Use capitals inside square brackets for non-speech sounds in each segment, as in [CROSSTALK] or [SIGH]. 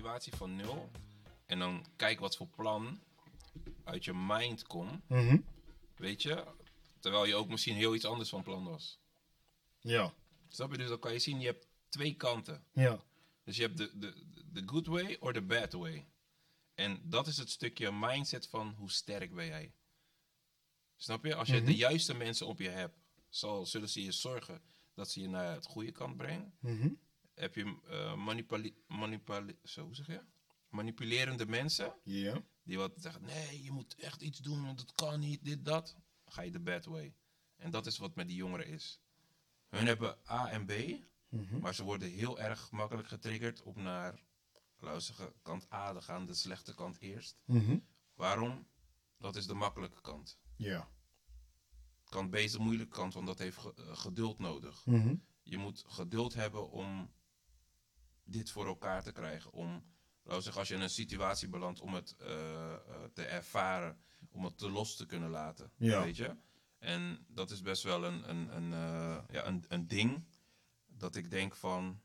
situatie van nul. En dan kijk wat voor plan uit je mind komt. Mhm. Weet je? Terwijl je ook misschien heel iets anders van plan was. Ja. Snap je? Dus dan kan je zien, je hebt twee kanten. Ja. Dus je hebt de, de, de good way or the bad way. En dat is het stukje mindset van hoe sterk ben jij. Snap je? Als je de juiste mensen op je hebt, zal, zullen ze je zorgen dat ze je naar het goede kant brengen. Mhm. Heb je eh manipuli manipuli zo zeg je? manipulerende mensen die wat zeggen, nee, je moet echt iets doen, want dat kan niet, dit, dat. Dan ga je de bad way. En dat is wat met die jongeren is. Hun hebben A en B, maar ze worden heel erg makkelijk getriggerd om naar, zeggen, kant A te gaan, de slechte kant eerst. Mhm. Waarom? Dat is de makkelijke kant. Ja. Kant B is de moeilijke kant, want dat heeft eh, geduld nodig. Mhm. Je moet geduld hebben om dit voor elkaar te krijgen. Om, laten zeggen, als je in een situatie belandt, om het eh, eh, te ervaren, om het te los te kunnen laten. Ja. Weet je? En dat is best wel een, een, een, eh, ja, een, een ding dat ik denk van.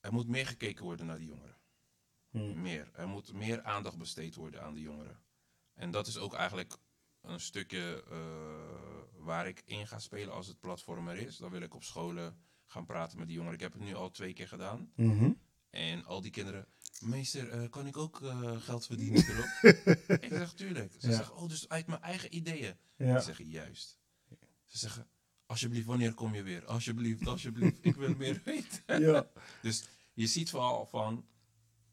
Er moet meer gekeken worden naar die jongeren. Meer. Er moet meer aandacht besteed worden aan de jongeren. En dat is ook eigenlijk een stukje waar ik in ga spelen als het platform er is. Dan wil ik op scholen gaan praten met die jongeren. Ik heb het nu al twee keer gedaan. Mhm. En al die kinderen, meester, eh, kan ik ook eh, geld verdienen erop? [LAUGHS] ik zeg, tuurlijk. Ze Ja. zeggen, oh, dus uit mijn eigen ideeën. Ja. Ik zeg, juist. Ze zeggen, alsjeblieft, wanneer kom je weer? Alsjeblieft, alsjeblieft, ik wil meer [LAUGHS] weten. Ja. Dus je ziet vooral van,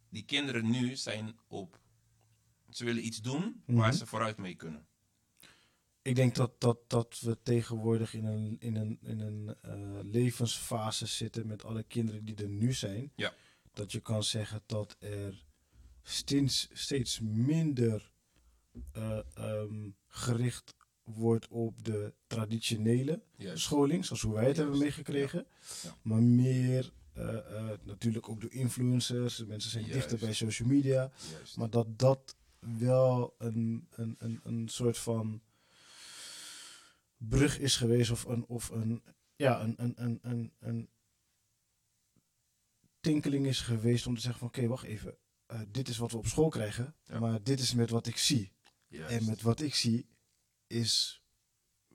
die kinderen nu zijn op, ze willen iets doen waar Mhm. ze vooruit mee kunnen. Ik denk dat, dat, dat we tegenwoordig in een, in een, in een eh, levensfase zitten met alle kinderen die er nu zijn. Ja. Dat je kan zeggen dat er steeds, steeds minder eh, ehm, gericht wordt op de traditionele Juist. scholing, zoals hoe wij het hebben meegekregen. Ja. Maar meer eh, natuurlijk ook door influencers. Mensen zijn Juist. dichter bij social media. Maar dat dat wel een, een, een, een soort van brug is geweest of een, of een, ja, een, een, een, een, een tinkeling is geweest om te zeggen van oké, wacht even. eh, dit is wat we op school krijgen, Ja. maar dit is met wat ik zie. Juist. En met wat ik zie is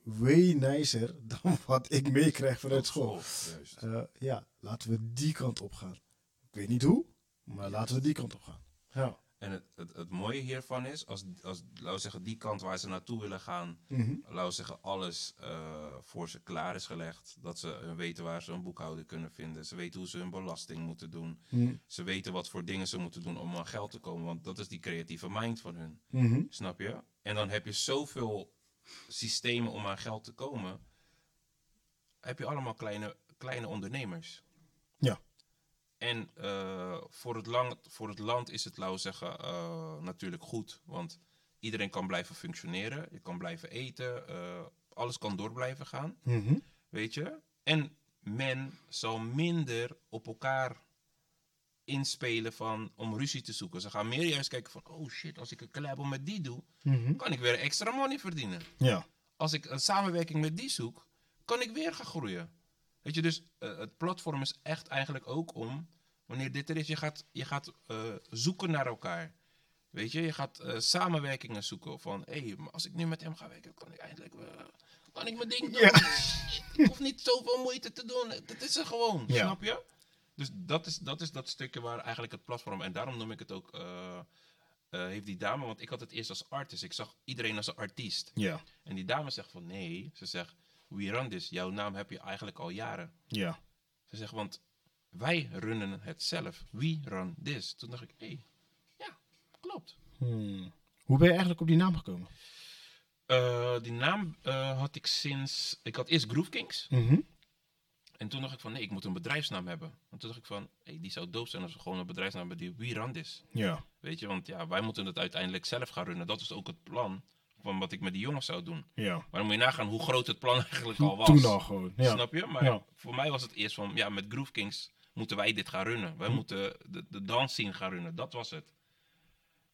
way nicer [LAUGHS] dan wat ik meekrijg vanuit Op school. Juist. Eh, ja, laten we die kant op gaan. Ik weet niet hoe, maar laten we die kant op gaan. Ja. En het, het, het mooie hiervan is, als, als laten zeggen, die kant waar ze naartoe willen gaan, laten we zeggen, alles eh, voor ze klaar is gelegd. Dat ze weten waar ze een boekhouder kunnen vinden. Ze weten hoe ze hun belasting moeten doen. Mhm. Ze weten wat voor dingen ze moeten doen om aan geld te komen. Want dat is die creatieve mind van hun. Mhm. Snap je? En dan heb je zoveel systemen om aan geld te komen. Heb je allemaal kleine, kleine ondernemers. Ja. En eh, voor, het lang, voor het land is het, laten we zeggen, eh, natuurlijk goed. Want iedereen kan blijven functioneren. Je kan blijven eten. eh, alles kan door blijven gaan. Mhm. Weet je? En men zal minder op elkaar inspelen van, om ruzie te zoeken. Ze gaan meer juist kijken van, oh shit, als ik een collab met die doe, Mhm. kan ik weer extra money verdienen. Ja. Als ik een samenwerking met die zoek, kan ik weer gaan groeien. Weet je, dus eh, het platform is echt eigenlijk ook om, wanneer dit er is, je gaat, je gaat eh, zoeken naar elkaar. Weet je, je gaat eh, samenwerkingen zoeken van, hé, hey, maar als ik nu met hem ga werken, kan ik eindelijk, kan ik mijn ding doen. Ja. Ik hoef niet zoveel moeite te doen, dat is er gewoon, Ja. snap je? Dus dat is, dat is dat stukje waar eigenlijk het platform, en daarom noem ik het ook, heeft die dame, want ik had het eerst als artist, ik zag iedereen als een artiest. Ja. En die dame zegt van nee, ze zegt, we run this, jouw naam heb je eigenlijk al jaren. Ja. Ze zegt, want wij runnen het zelf, we run this. Toen dacht ik, hé, hey, ja, klopt. Hmm. Hoe ben je eigenlijk op die naam gekomen? Eh, die naam eh, had ik sinds, ik had eerst Groove Kings. Mhm. En toen dacht ik van nee, ik moet een bedrijfsnaam hebben. En toen dacht ik van, hey, die zou dope zijn als we gewoon een bedrijfsnaam hebben die we run this. Ja. Weet je, want ja, wij moeten het uiteindelijk zelf gaan runnen. Dat is ook het plan van wat ik met die jongens zou doen. Ja. Maar dan moet je nagaan hoe groot het plan eigenlijk al was. Toen al gewoon. Ja. Snap je? Maar Ja. voor mij was het eerst van, ja, met Groove Kings moeten wij dit gaan runnen. Hm. Wij moeten de, de dance scene gaan runnen. Dat was het.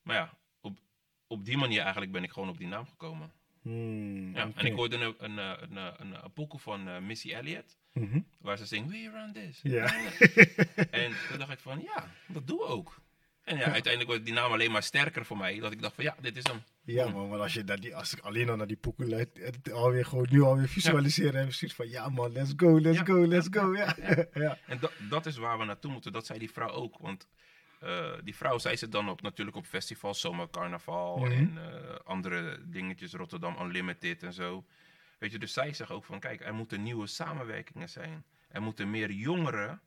Maar ja, op, op die manier eigenlijk ben ik gewoon op die naam gekomen. Hmm, Ja. En ik hoorde een, een, een, een, een, een pokoe van eh, Missy Elliott. Mhm. Waar ze zingen, we run this. Ja. [LAUGHS] En toen dacht ik van, ja, dat doen we ook. En ja, uiteindelijk werd die naam alleen maar sterker voor mij. Dat ik dacht van, ja, dit is hem. Ja, man, want als, je naar die, als ik alleen al naar die pokoe luid, het alweer gewoon nu alweer visualiseren en precies van ja man, let's go, let's Ja. go, let's go. Ja. ja. En dat, dat is waar we naartoe moeten. Dat zei die vrouw ook. Want eh, die vrouw zei ze dan op, natuurlijk op festivals, zomercarnaval Mhm. en eh, andere dingetjes, Rotterdam Unlimited en zo. Weet je, dus zij zegt ook van, kijk, er moeten nieuwe samenwerkingen zijn. Er moeten meer jongeren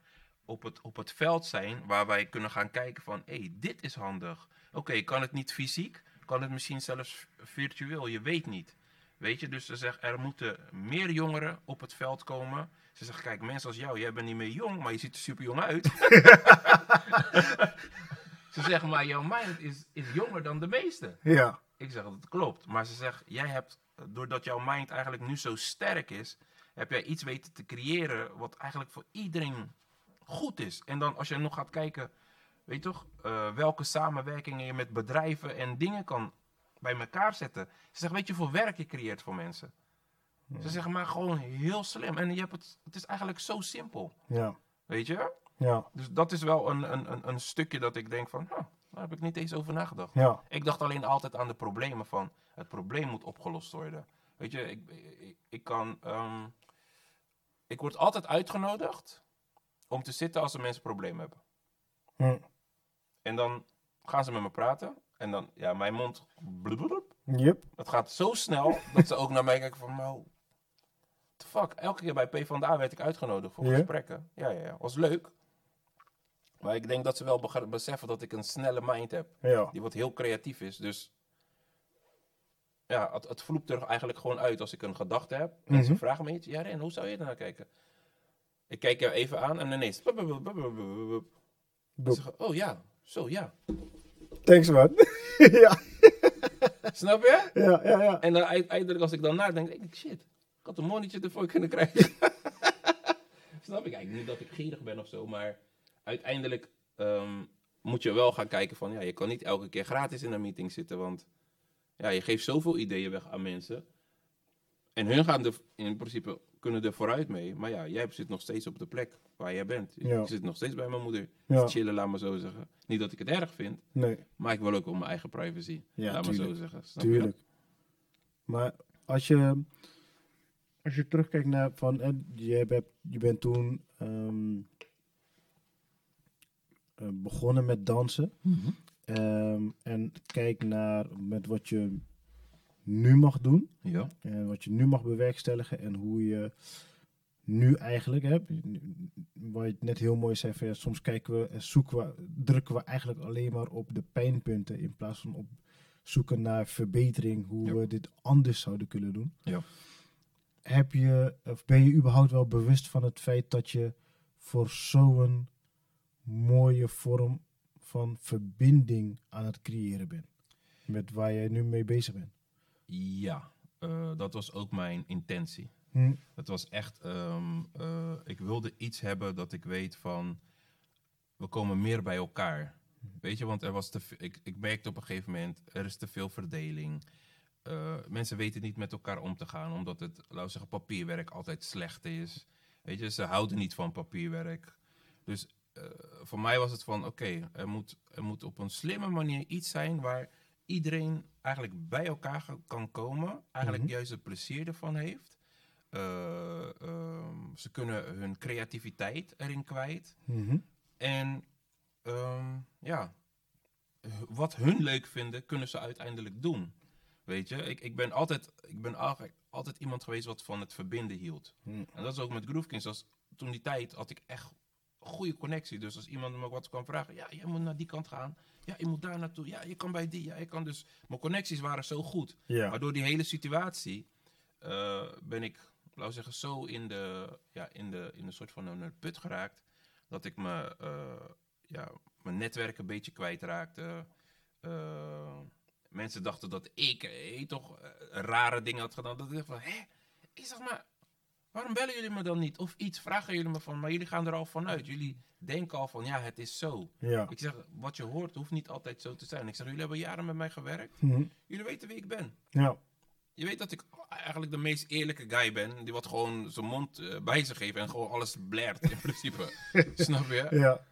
op het, op het veld zijn waar wij kunnen gaan kijken van, hé, hey, dit is handig. Oké, kan het niet fysiek? Kan het misschien zelfs virtueel? Je weet niet. Weet je, dus ze zegt, er moeten meer jongeren op het veld komen. Ze zegt, kijk, mensen als jou, jij bent niet meer jong, maar je ziet er super jong uit. [LAUGHS] ze zegt, maar jouw mind is, is jonger dan de meeste. ja. Ik zeg, dat klopt. Maar ze zegt, jij hebt, doordat jouw mind eigenlijk nu zo sterk is, heb jij iets weten te creëren wat eigenlijk voor iedereen goed is. En dan als je nog gaat kijken, weet je toch, eh, welke samenwerkingen je met bedrijven en dingen kan bij elkaar zetten. Ze zegt, weet je hoeveel werk je creëert voor mensen? Ze zeggen, maar gewoon heel slim. En je hebt het, het is eigenlijk zo simpel, Ja. weet je? Ja. Dus dat is wel een, een, een, stukje dat ik denk van, huh, daar heb ik niet eens over nagedacht. Ja. Ik dacht alleen altijd aan de problemen van het probleem moet opgelost worden. Weet je, ik, ik, ik kan. ehm, ik word altijd uitgenodigd om te zitten als de mensen problemen hebben. Hm. En dan gaan ze met me praten. En dan, ja, mijn mond. blubberblub. Yep. Het gaat zo snel dat ze ook naar mij kijken van, nou, the fuck. Elke keer bij PvdA werd ik uitgenodigd voor gesprekken. Ja, ja, ja. Was leuk. Maar ik denk dat ze wel beseffen dat ik een snelle mind heb Ja. die wat heel creatief is. Dus ja, het, het vloept er eigenlijk gewoon uit als ik een gedachte heb. En ze Mhm. vragen me iets. Ja, Ren, hoe zou je ernaar kijken? Ik kijk jou even aan en ineens. oh ja, zo ja. Thanks man. [LAUGHS] ja. Snap je? Ja, ja, ja. En dan uiteindelijk als ik dan nadenk, denk ik, shit, ik had een monnetje ervoor kunnen krijgen. [LAUGHS] Snap ik eigenlijk niet dat ik gierig ben of zo, maar uiteindelijk ehm, moet je wel gaan kijken van, ja, je kan niet elke keer gratis in een meeting zitten, want ja, je geeft zoveel ideeën weg aan mensen. En hun gaan er in principe kunnen er vooruit mee, maar ja, jij zit nog steeds op de plek waar jij bent. Ja. Ik zit nog steeds bij mijn moeder. Ja. te Chillen, laat maar zo zeggen. Niet dat ik het erg vind, Nee, maar ik wil ook wel mijn eigen privacy. Ja, laat tuurlijk. maar zo zeggen. Snap je? tuurlijk. Maar als je, als je terugkijkt naar van, eh, je, hebt, je bent toen ehm, eh, begonnen met dansen. Ehm, en kijk naar met wat je nu mag doen. Ja. En wat je nu mag bewerkstelligen en hoe je nu eigenlijk hebt. Wat je net heel mooi zei, van, ja, soms kijken we en zoeken we, drukken we eigenlijk alleen maar op de pijnpunten in plaats van op zoeken naar verbetering, hoe Ja. we dit anders zouden kunnen doen. Ja. Heb je, of ben je überhaupt wel bewust van het feit dat je voor zo'n mooie vorm van verbinding aan het creëren bent? Met waar jij nu mee bezig bent. Ja, eh, dat was ook mijn intentie. Hm, Het was echt, ehm, eh, ik wilde iets hebben dat ik weet van, we komen meer bij elkaar. Weet je, want er was te ik, ik merkte op een gegeven moment, er is te veel verdeling. Eh, mensen weten niet met elkaar om te gaan, omdat het, laten we zeggen, papierwerk altijd slecht is. Weet je, ze houden niet van papierwerk. Dus voor mij was het van, oké, er, moet, er moet op een slimme manier iets zijn waar iedereen eigenlijk bij elkaar kan komen. Eigenlijk Mhm. juist het plezier ervan heeft. Eh, ehm, ze kunnen hun creativiteit erin kwijt. mhm. En ehm, ja, wat hun leuk vinden, kunnen ze uiteindelijk doen. Weet je, ik, ik ben, altijd, ik ben eigenlijk altijd iemand geweest wat van het verbinden hield. Hm. En dat is ook met Groovekings. Als, toen die tijd had ik echt goede connectie. Dus als iemand me wat kwam vragen, ja, je moet naar die kant gaan. Ja, je moet daar naartoe. Ja, je kan bij die. Ja, je kan dus. Mijn connecties waren zo goed. Ja. Maar door die hele situatie eh, ben ik, laten we zeggen, zo in de, ja, in de, in een soort van een put geraakt. Dat ik me, eh, ja, mijn netwerk een beetje kwijtraakte. Eh, mensen dachten dat ik eh, toch rare dingen had gedaan. Dat ik dacht van, hè? Ik zeg maar, waarom bellen jullie me dan niet? Of iets, vragen jullie me van, maar jullie gaan er al vanuit. Jullie denken al van, ja, het is zo. Ja. Ik zeg, wat je hoort hoeft niet altijd zo te zijn. Ik zeg, jullie hebben jaren met mij gewerkt. Mhm. Jullie weten wie ik ben. Ja. je weet dat ik eigenlijk de meest eerlijke guy ben. Die wat gewoon zijn mond eh, bij zich heeft en gewoon alles blert in [LAUGHS] principe. Snap je? Ja.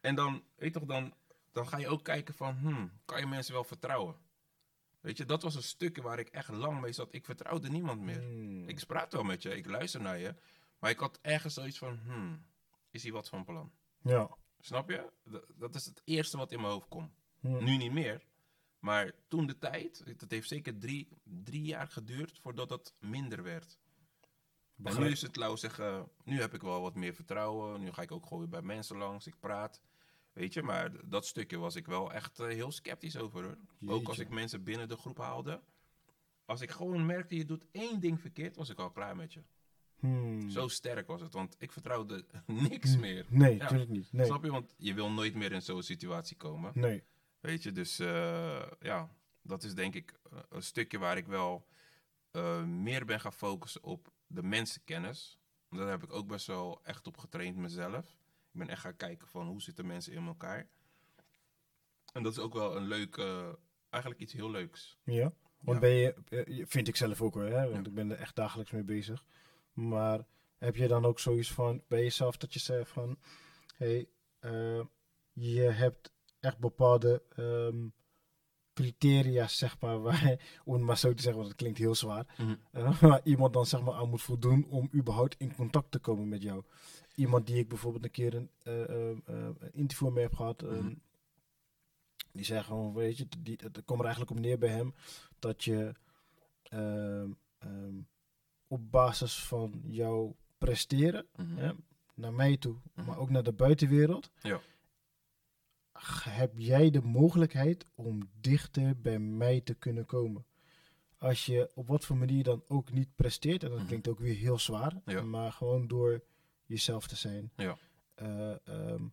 En dan, weet toch, dan, dan ga je ook kijken van, hmm, kan je mensen wel vertrouwen? Weet je, dat was een stukje waar ik echt lang mee zat. Ik vertrouwde niemand meer. Hmm. Ik praat wel met je, ik luister naar je. Maar ik had ergens zoiets van, hmm, is hier wat van plan? Ja. Snap je? D- dat is het eerste wat in mijn hoofd komt. Hmm. Nu niet meer. Maar toen de tijd, het heeft zeker drie, drie jaar geduurd voordat het minder werd. En nu is het, we zeggen, nu heb ik wel wat meer vertrouwen. Nu ga ik ook gewoon weer bij mensen langs, ik praat. Weet je, maar dat stukje was ik wel echt eh, heel sceptisch over. Hoor. Ook als ik mensen binnen de groep haalde. Als ik gewoon merkte, je doet één ding verkeerd, was ik al klaar met je. Hmm. Zo sterk was het, want ik vertrouwde [LAUGHS] niks meer. Nee, Ja. natuurlijk niet. Nee. Snap je? Want je wil nooit meer in zo'n situatie komen. Nee. Weet je, dus eh, ja, dat is denk ik eh, een stukje waar ik wel meer ben gaan focussen op de mensenkennis. Daar heb ik ook best wel echt op getraind mezelf. Ik ben echt gaan kijken van hoe zitten mensen in elkaar. En dat is ook wel een leuk, eh, eigenlijk iets heel leuks. Ja. Want Ja. ben je, eh, vind ik zelf ook hoor, hè? want Ja. ik ben er echt dagelijks mee bezig. Maar heb je dan ook zoiets van bij jezelf dat je zegt van, hé, hey, eh, je hebt echt bepaalde ehm, criteria, zeg maar, [LAUGHS] waar, om het maar zo te zeggen, want het klinkt heel zwaar, eh, [LAUGHS] waar iemand dan zeg maar aan moet voldoen om überhaupt in contact te komen met jou. Iemand die ik bijvoorbeeld een keer een eh, eh, eh, interview mee heb gehad, ehm, Mhm. die zei gewoon, weet je, die, het komt er eigenlijk op neer bij hem dat je ehm, ehm, op basis van jouw presteren, Mhm. hè, naar mij toe, Mhm. maar ook naar de buitenwereld, Ja. heb jij de mogelijkheid om dichter bij mij te kunnen komen. Als je op wat voor manier dan ook niet presteert, en dat klinkt ook weer heel zwaar, Ja. maar gewoon door jezelf te zijn, Ja. eh, ehm,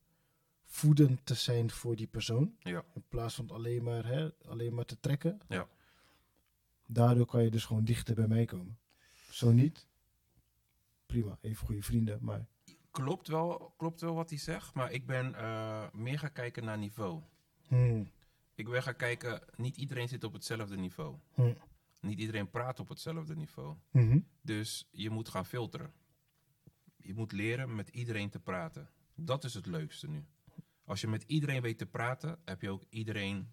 voedend te zijn voor die persoon, Ja. in plaats van alleen maar, hè, alleen maar te trekken. Ja. Daardoor kan je dus gewoon dichter bij mij komen. Zo niet, prima, even goede vrienden, maar Klopt wel, klopt wel wat hij zegt, maar ik ben eh, meer gaan kijken naar niveau. hmm, Ik ben gaan kijken, niet iedereen zit op hetzelfde niveau. hmm, Niet iedereen praat op hetzelfde niveau. mhm, Dus je moet gaan filteren. Je moet leren met iedereen te praten. Dat is het leukste nu. Als je met iedereen weet te praten, heb je ook iedereen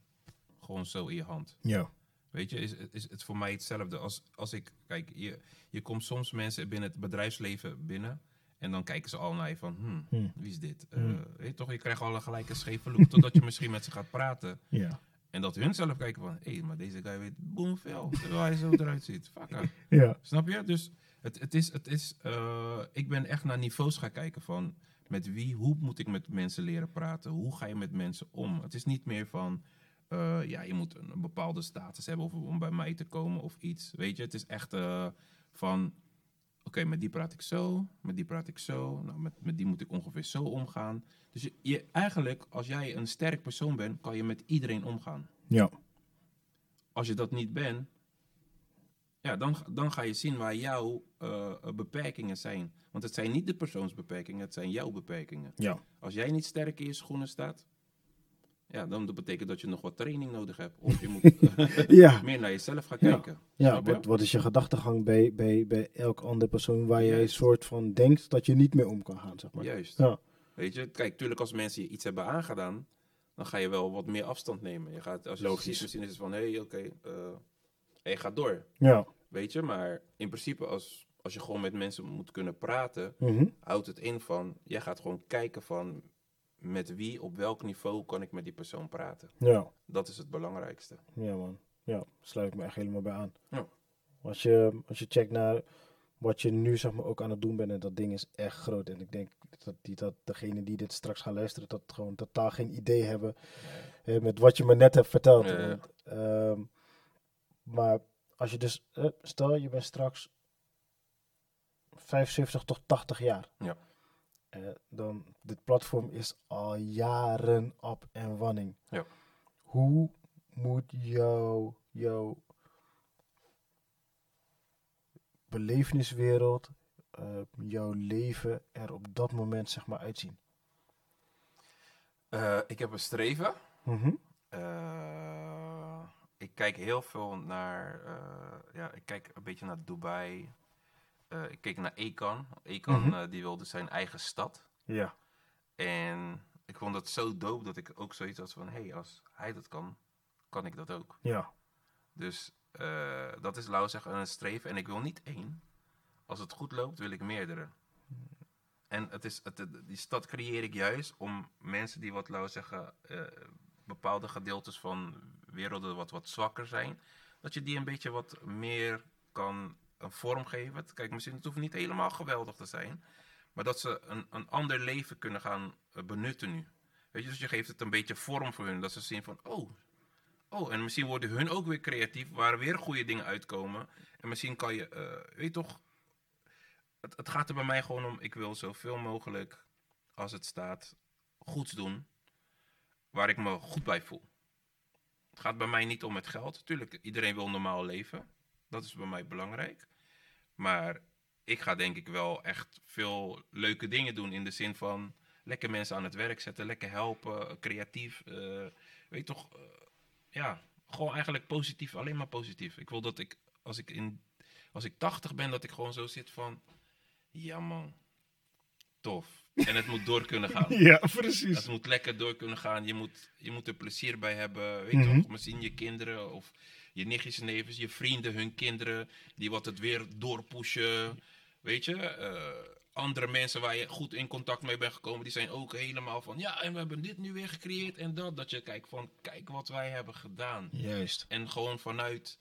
gewoon zo in je hand. ja, Weet je, is, is het voor mij hetzelfde. Als, als ik, kijk, je, je komt soms mensen binnen het bedrijfsleven binnen. En dan kijken ze al naar je van, hmm, Hmm. wie is dit? Hmm. Weet je toch, je krijgt al een gelijk een scheve look. totdat je misschien met ze gaat praten. ja, En dat hun zelf kijken van, hé, maar deze guy weet boem veel. Terwijl hij zo eruit ziet. Fuck [LAUGHS] her. ja, Snap je? Dus het, het is, het is eh, ik ben echt naar niveaus gaan kijken van met wie, hoe moet ik met mensen leren praten? Hoe ga je met mensen om? Het is niet meer van, eh, ja, je moet een, een bepaalde status hebben of, om bij mij te komen of iets. Weet je, het is echt eh, van, oké, met die praat ik zo, met die praat ik zo, nou, met, met die moet ik ongeveer zo omgaan. Dus je, je, eigenlijk, als jij een sterk persoon bent, kan je met iedereen omgaan ja, als je dat niet bent, ja, dan, dan ga je zien waar jouw eh, beperkingen zijn. Want het zijn niet de persoonsbeperkingen, het zijn jouw beperkingen. ja, Als jij niet sterk in je schoenen staat, ja, dan dat betekent dat je nog wat training nodig hebt. Of je moet [LAUGHS] eh, ja. meer naar jezelf gaan Ja. kijken. Ja, je? wat, wat is je gedachtegang bij, bij, bij elk andere persoon waar jij een soort van denkt dat je niet meer om kan gaan, zeg maar. Juist. Ja, Weet je, kijk, tuurlijk als mensen je iets hebben aangedaan, dan ga je wel wat meer afstand nemen. Je gaat, als je Logisch. ziet, misschien is het van, hé, hey, oké, eh, en je gaat door. ja. Weet je, maar in principe als, als je gewoon met mensen moet kunnen praten, Mhm. houdt het in van, jij gaat gewoon kijken van met wie, op welk niveau kan ik met die persoon praten. ja, Dat is het belangrijkste. ja man. Ja, sluit ik me echt helemaal bij aan. Ja. Als, je, als je checkt naar wat je nu zeg maar ook aan het doen bent, en dat ding is echt groot. En ik denk dat, die, dat degene die dit straks gaan luisteren, dat gewoon totaal geen idee hebben met wat je me net hebt verteld. Want, ehm, maar als je dus, eh, stel je bent straks 75 tot 80 jaar. Ja. Eh, dan, dit platform is al jaren op en wanning. Ja. Hoe moet jouw, jouw beleveniswereld, eh, jouw leven er op dat moment zeg maar uitzien? Ik heb een streven. Eh, ik kijk heel veel naar, eh, ja, ik kijk een beetje naar Dubai. Eh, ik keek naar Ekan. Ekan Mhm. eh, die wilde zijn eigen stad. Ja. En ik vond dat zo dope dat ik ook zoiets had van, hé, hey, als hij dat kan, kan ik dat ook. Ja. Dus dat is lauw zeggen een streven. En ik wil niet één. Als het goed loopt, wil ik meerdere. En het is, het, die stad creëer ik juist om mensen die wat, lauw zeggen, bepaalde gedeeltes van werelden wat, wat zwakker zijn, dat je die een beetje wat meer kan een vorm geven. Kijk, misschien het hoeft niet helemaal geweldig te zijn, maar dat ze een, een ander leven kunnen gaan eh, benutten nu. Weet je, dus je geeft het een beetje vorm voor hun, dat ze zien van, oh, Oh, en misschien worden hun ook weer creatief, waar weer goede dingen uitkomen. En misschien kan je, eh, weet je toch, het, het gaat er bij mij gewoon om, ik wil zoveel mogelijk, als het staat, goeds doen, waar ik me goed bij voel. Het gaat bij mij niet om het geld. Tuurlijk, iedereen wil normaal leven. Dat is bij mij belangrijk. Maar ik ga denk ik wel echt veel leuke dingen doen in de zin van lekker mensen aan het werk zetten, lekker helpen, creatief. eh, weet toch, eh, ja, gewoon eigenlijk positief, alleen maar positief. Ik wil dat ik, als ik, in, als ik 80 ben, dat ik gewoon zo zit van, ja man, tof. En het moet door kunnen gaan. [LAUGHS] Ja, precies. Het moet lekker door kunnen gaan. Je moet, je moet er plezier bij hebben. Weet Mhm. toch? Misschien je kinderen of je nichtjes en je vrienden, hun kinderen, die wat het weer doorpushen. Weet je? Eh, andere mensen waar je goed in contact mee bent gekomen, die zijn ook helemaal van, ja, en we hebben dit nu weer gecreëerd en dat. Dat je kijkt van, kijk wat wij hebben gedaan. Juist. En gewoon vanuit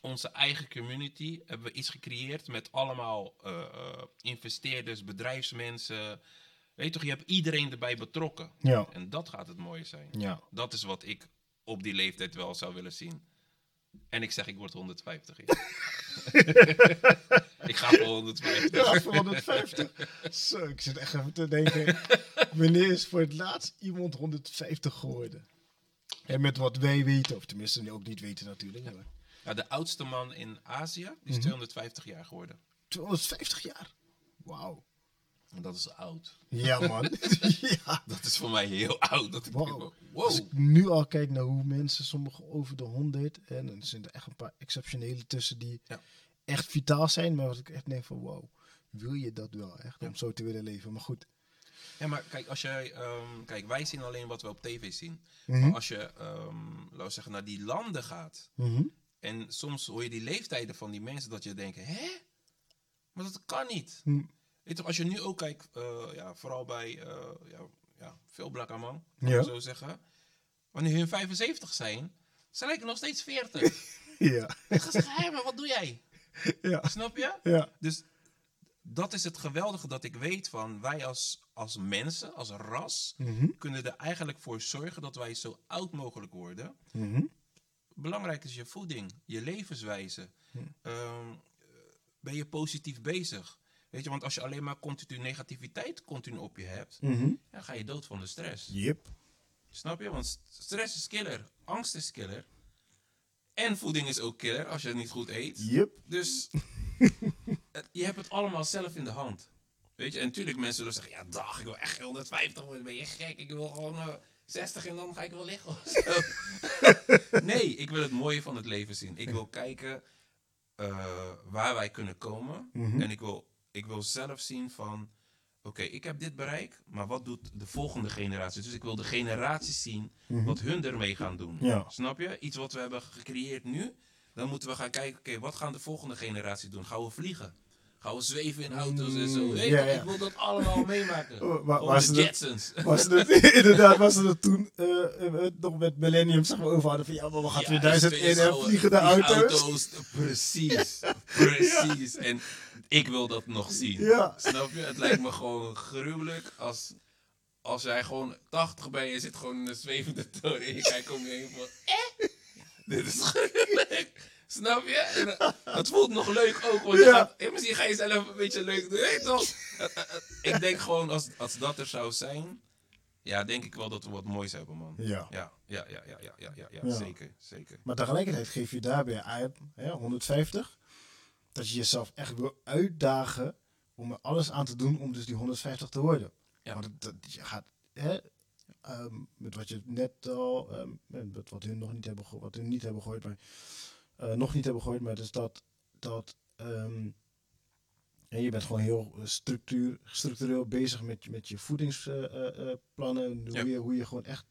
onze eigen community hebben we iets gecreëerd met allemaal eh, eh, investeerders, bedrijfsmensen. Weet je toch, je hebt iedereen erbij betrokken. Ja. En dat gaat het mooie zijn. Ja. Dat is wat ik op die leeftijd wel zou willen zien. En ik zeg, ik word 150. ja. [LAUGHS] ik ga voor 150. Ja, voor 150. Zo, ik zit echt even te denken. Wanneer is voor het laatst iemand 150 geworden? En met wat wij weten, of tenminste ook niet weten natuurlijk. Ja, de oudste man in Azië die is Mhm. 250 jaar geworden. 250 jaar. Wauw. En dat is oud. Ja, man. [LAUGHS] ja. Dat is voor mij heel oud. Dat ik Wow. Als ik nu al kijk naar hoe mensen, sommigen over de 100, en er zijn er echt een paar exceptionele tussen die Ja. echt vitaal zijn, maar wat ik echt denk van wow, wil je dat wel echt om zo te willen leven? Maar goed. Ja, maar kijk, als jij, ehm, kijk, wij zien alleen wat we op tv zien. Mhm. Maar als je, ehm, laten we zeggen, naar die landen gaat. Mhm. En soms hoor je die leeftijden van die mensen dat je denkt, hè? Maar dat kan niet. Hm. Weet je toch, als je nu ook kijkt, eh, ja, vooral bij eh, ja, ja, veel black man, ja. zo zeggen. Wanneer hun 75 zijn, ze lijken nog steeds 40. [LAUGHS] Ja. Hé, maar wat doe jij? Ja. Snap je? Ja. Dus dat is het geweldige dat ik weet van wij als, als mensen, als ras, Mhm. kunnen er eigenlijk voor zorgen dat wij zo oud mogelijk worden. Mhm. Belangrijk is je voeding, je levenswijze. Hm. Ehm, ben je positief bezig? Weet je, want als je alleen maar continu negativiteit continu op je hebt, Mhm. dan ga je dood van de stress. Yep. Snap je? Want st- stress is killer, angst is killer. En voeding is ook killer als je het niet goed eet. Yep. Dus [LAUGHS] het- je hebt het allemaal zelf in de hand. Weet je, en natuurlijk mensen zullen zeggen, ja dag, ik wil echt 150 worden, ben je gek? Ik wil gewoon eh, 60 en dan ga ik wel liggen of zo. [LAUGHS] nee, ik wil het mooie van het leven zien. Ik wil kijken eh, waar wij kunnen komen. Mhm. En ik wil, ik wil zelf zien van, oké, ik heb dit bereik, maar wat doet de volgende generatie? Dus ik wil de generaties zien wat hun ermee gaan doen. Mhm. Ja. Snap je? Iets wat we hebben gecreëerd nu, dan moeten we gaan kijken, oké, wat gaan de volgende generatie doen? Gaan we vliegen? Gaan we zweven in auto's en zo? Mm. Ik wil dat allemaal meemaken. [LAUGHS] Oh, wa- was de het- Jetsons. Was het, [LAUGHS] [LAUGHS] inderdaad, was het toen eh, eh, nog met Millennium zeg maar, over hadden van ja, maar we gaan Ja, 2001 en zo, vliegende auto's. Precies, precies. En ik wil dat nog zien. Ja. Snap je? Het lijkt me gewoon gruwelijk als, als jij gewoon 80 bent en je zit gewoon in een zwevende toren en je kijkt om je heen van, eh? Dit is gruwelijk. Snap je? Eh, [LAUGHS] het voelt nog leuk ook, want je Ja. gaat, eh, misschien ga je zelf een beetje leuk doen. Weet toch? Eh, Ik denk gewoon, als, als dat er zou zijn, ja, denk ik wel dat we wat moois hebben, man. Ja. Ja, ja, ja, ja, ja, ja, ja, zeker, zeker. Maar tegelijkertijd geef je daarbij hè, 150, dat je jezelf echt wil uitdagen om er alles aan te doen om dus die 150 te worden. Ja. Want het- dat, je gaat, hè, ehm, met wat je net al, ehm, met wat hun nog niet hebben, wat hun niet hebben gehoord, maar uh, nog niet hebben gehoord, maar dus dat, dat um, en je bent gewoon heel structuur, structureel bezig met, met je voedingsplannen, uh, uh, hoe, je, hoe je gewoon echt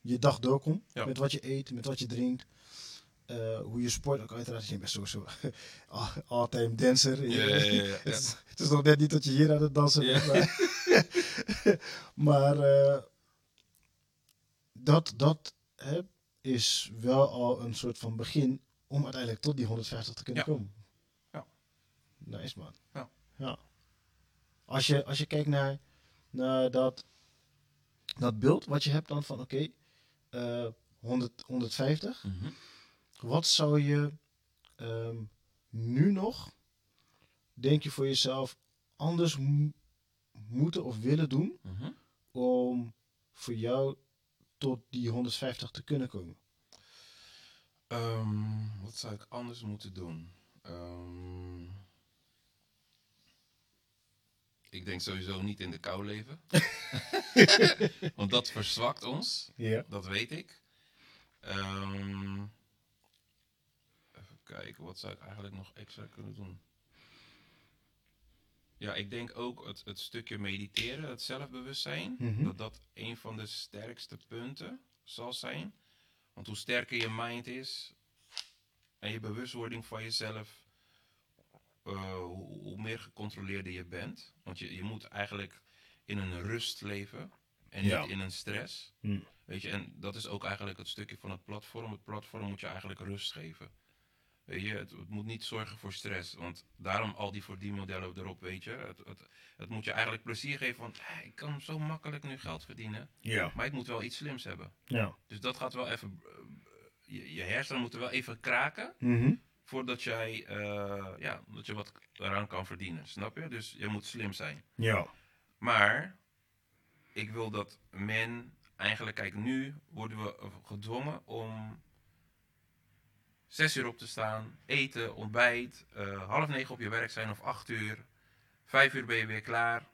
je dag doorkomt met wat je eet, met wat je drinkt. Uh, hoe je sport ook uiteraard. Je bent sowieso [LAUGHS] all-time dancer. Ja, ja, ja, ja. [LAUGHS] het, is, het, is, nog net niet dat je hier aan het dansen bent. Maar, [LAUGHS] maar uh, dat, dat hè, is wel al een soort van begin om uiteindelijk tot die 150 te kunnen komen. Ja. Nice man. Ja. ja. Als, je, als je kijkt naar, naar dat, dat beeld wat je hebt dan van oké, okay, uh, 100, 150. Mm -hmm. Wat zou je um, nu nog, denk je voor jezelf, anders moeten of willen doen mm -hmm. om voor jou tot die 150 te kunnen komen? Um, wat zou ik anders moeten doen? Um, ik denk sowieso niet in de kou leven. [LAUGHS] Want dat verzwakt ons. Ja. Dat weet ik. Um, kijken, wat zou ik eigenlijk nog extra kunnen doen? Ja, ik denk ook het, het stukje mediteren, het zelfbewustzijn, mm -hmm. dat dat een van de sterkste punten zal zijn. Want hoe sterker je mind is en je bewustwording van jezelf, uh, hoe, hoe, meer gecontroleerder je bent. Want je, je moet eigenlijk in een rust leven en Ja. niet in een stress. Mm. Weet je, en dat is ook eigenlijk het stukje van het platform. Het platform moet je eigenlijk rust geven. Weet je, het, het moet niet zorgen voor stress. Want daarom al die verdienmodellen erop, weet je. Het, het, het moet je eigenlijk plezier geven van, hey, ik kan zo makkelijk nu geld verdienen. Ja. Maar ik moet wel iets slims hebben. Ja. Dus dat gaat wel even, eh, je, je hersenen moeten wel even kraken. Mhm. Voordat jij, eh, ja, dat je wat eraan kan verdienen. Snap je? Dus je moet slim zijn. Ja. Maar ik wil dat men eigenlijk, kijk, nu worden we gedwongen om zes uur op te staan, eten, ontbijt, eh, half negen op je werk zijn of acht uur, vijf uur ben je weer klaar.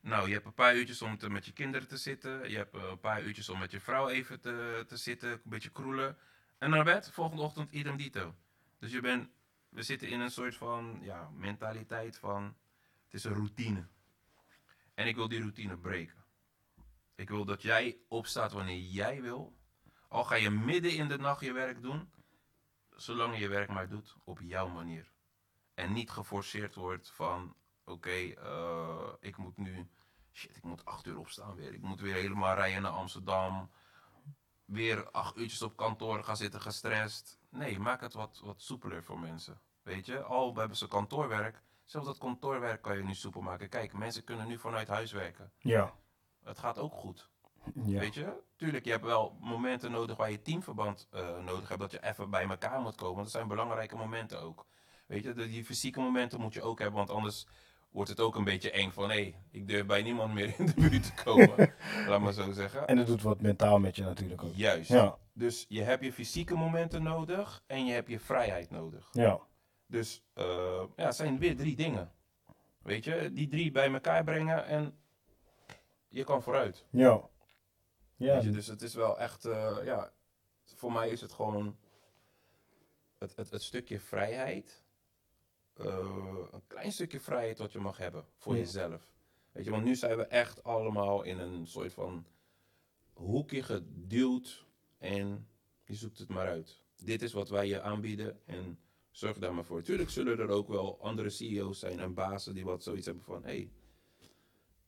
Nou, je hebt een paar uurtjes om te, met je kinderen te zitten, je hebt eh, een paar uurtjes om met je vrouw even te, te zitten, een beetje kroelen. En naar bed, volgende ochtend idem dito. Dus je bent, we zitten in een soort van ja, mentaliteit van, het is een routine. En ik wil die routine breken. Ik wil dat jij opstaat wanneer jij wil. Al ga je midden in de nacht je werk doen. Zolang je je werk maar doet op jouw manier. En niet geforceerd wordt van... Oké, uh, ik moet nu... Shit, ik moet acht uur opstaan weer. Ik moet weer helemaal rijden naar Amsterdam. Weer acht uurtjes op kantoor gaan zitten gestrest. Nee, maak het wat, wat soepeler voor mensen. Weet je, al hebben ze kantoorwerk. Zelfs dat kantoorwerk kan je nu soepel maken. Kijk, mensen kunnen nu vanuit huis werken. Ja. Het gaat ook goed. Ja. Weet je? Tuurlijk, je hebt wel momenten nodig waar je teamverband uh, nodig hebt. Dat je even bij elkaar moet komen. Dat zijn belangrijke momenten ook. Weet je, die fysieke momenten moet je ook hebben. Want anders wordt het ook een beetje eng van... Hé, hey, ik durf bij niemand meer in de buurt te komen. [LAUGHS] laat maar zo zeggen. En het doet wat mentaal met je natuurlijk ook. Juist. Ja. Dus je hebt je fysieke momenten nodig. En je hebt je vrijheid nodig. Ja. Dus uh, ja, het zijn weer drie dingen. Weet je, die drie bij elkaar brengen en je kan vooruit. Ja. Ja. Weet je, dus het is wel echt, uh, ja, voor mij is het gewoon het, het, het stukje vrijheid. Uh, een klein stukje vrijheid wat je mag hebben voor Ja. jezelf. Weet je, want nu zijn we echt allemaal in een soort van hoekje geduwd en je zoekt het maar uit. Dit is wat wij je aanbieden en zorg daar maar voor. Tuurlijk zullen er ook wel andere CEO's zijn en bazen die wat zoiets hebben van... Hey,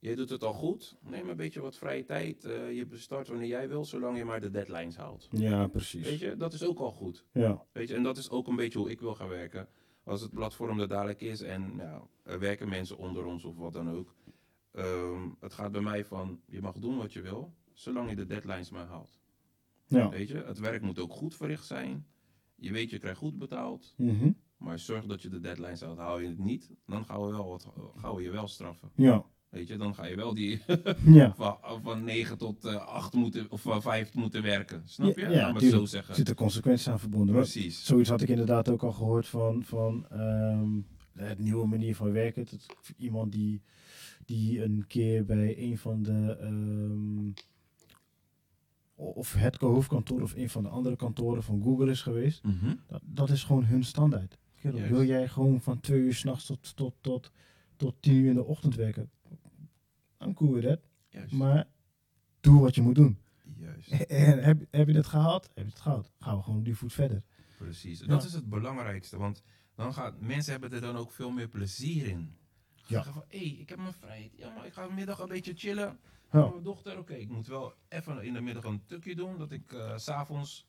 jij doet het al goed, neem een beetje wat vrije tijd. Uh, je start wanneer jij wil, zolang je maar de deadlines haalt. Ja, precies. Weet je, dat is ook al goed. Ja. Weet je, en dat is ook een beetje hoe ik wil gaan werken. Als het platform er dadelijk is en ja, er werken mensen onder ons of wat dan ook. Um, het gaat bij mij van, je mag doen wat je wil, zolang je de deadlines maar haalt. Ja. Weet je, het werk moet ook goed verricht zijn. Je weet, je krijgt goed betaald. Mhm. Maar zorg dat je de deadlines houdt. Haal je het niet, dan gaan we, wel wat, gaan we je wel straffen. Ja. Weet je, dan ga je wel die [LAUGHS] Ja. van, van 9 tot uh, 8 moeten, of van 5 moeten werken. Snap je? Ja, ja, maar zo zeggen. Er zitten consequenties aan verbonden. Maar Precies. Zoiets had ik inderdaad ook al gehoord van, van ehm, het nieuwe manier van werken. Dat iemand die, die een keer bij een van de. ehm, of het hoofdkantoor of een van de andere kantoren van Google is geweest. Mhm. Dat, dat is gewoon hun standaard. Kerel, wil jij gewoon van twee uur s'nachts tot, tot, tot, tot tien uur in de ochtend werken? I'm cool with that. Juist. Maar doe wat je moet doen. Juist. En heb, heb je het gehaald? Heb je het gehaald? Gaan we gewoon die voet verder. Precies. Ja. Dat is het belangrijkste. Want dan gaat, mensen hebben er dan ook veel meer plezier in. Ja. Zeggen van, hé, hey, ik heb mijn vrijheid. Ja, maar ik ga vanmiddag een beetje chillen. Ja. Mijn dochter, oké, ik moet wel even in de middag een tukje doen. Dat ik eh, s s'avonds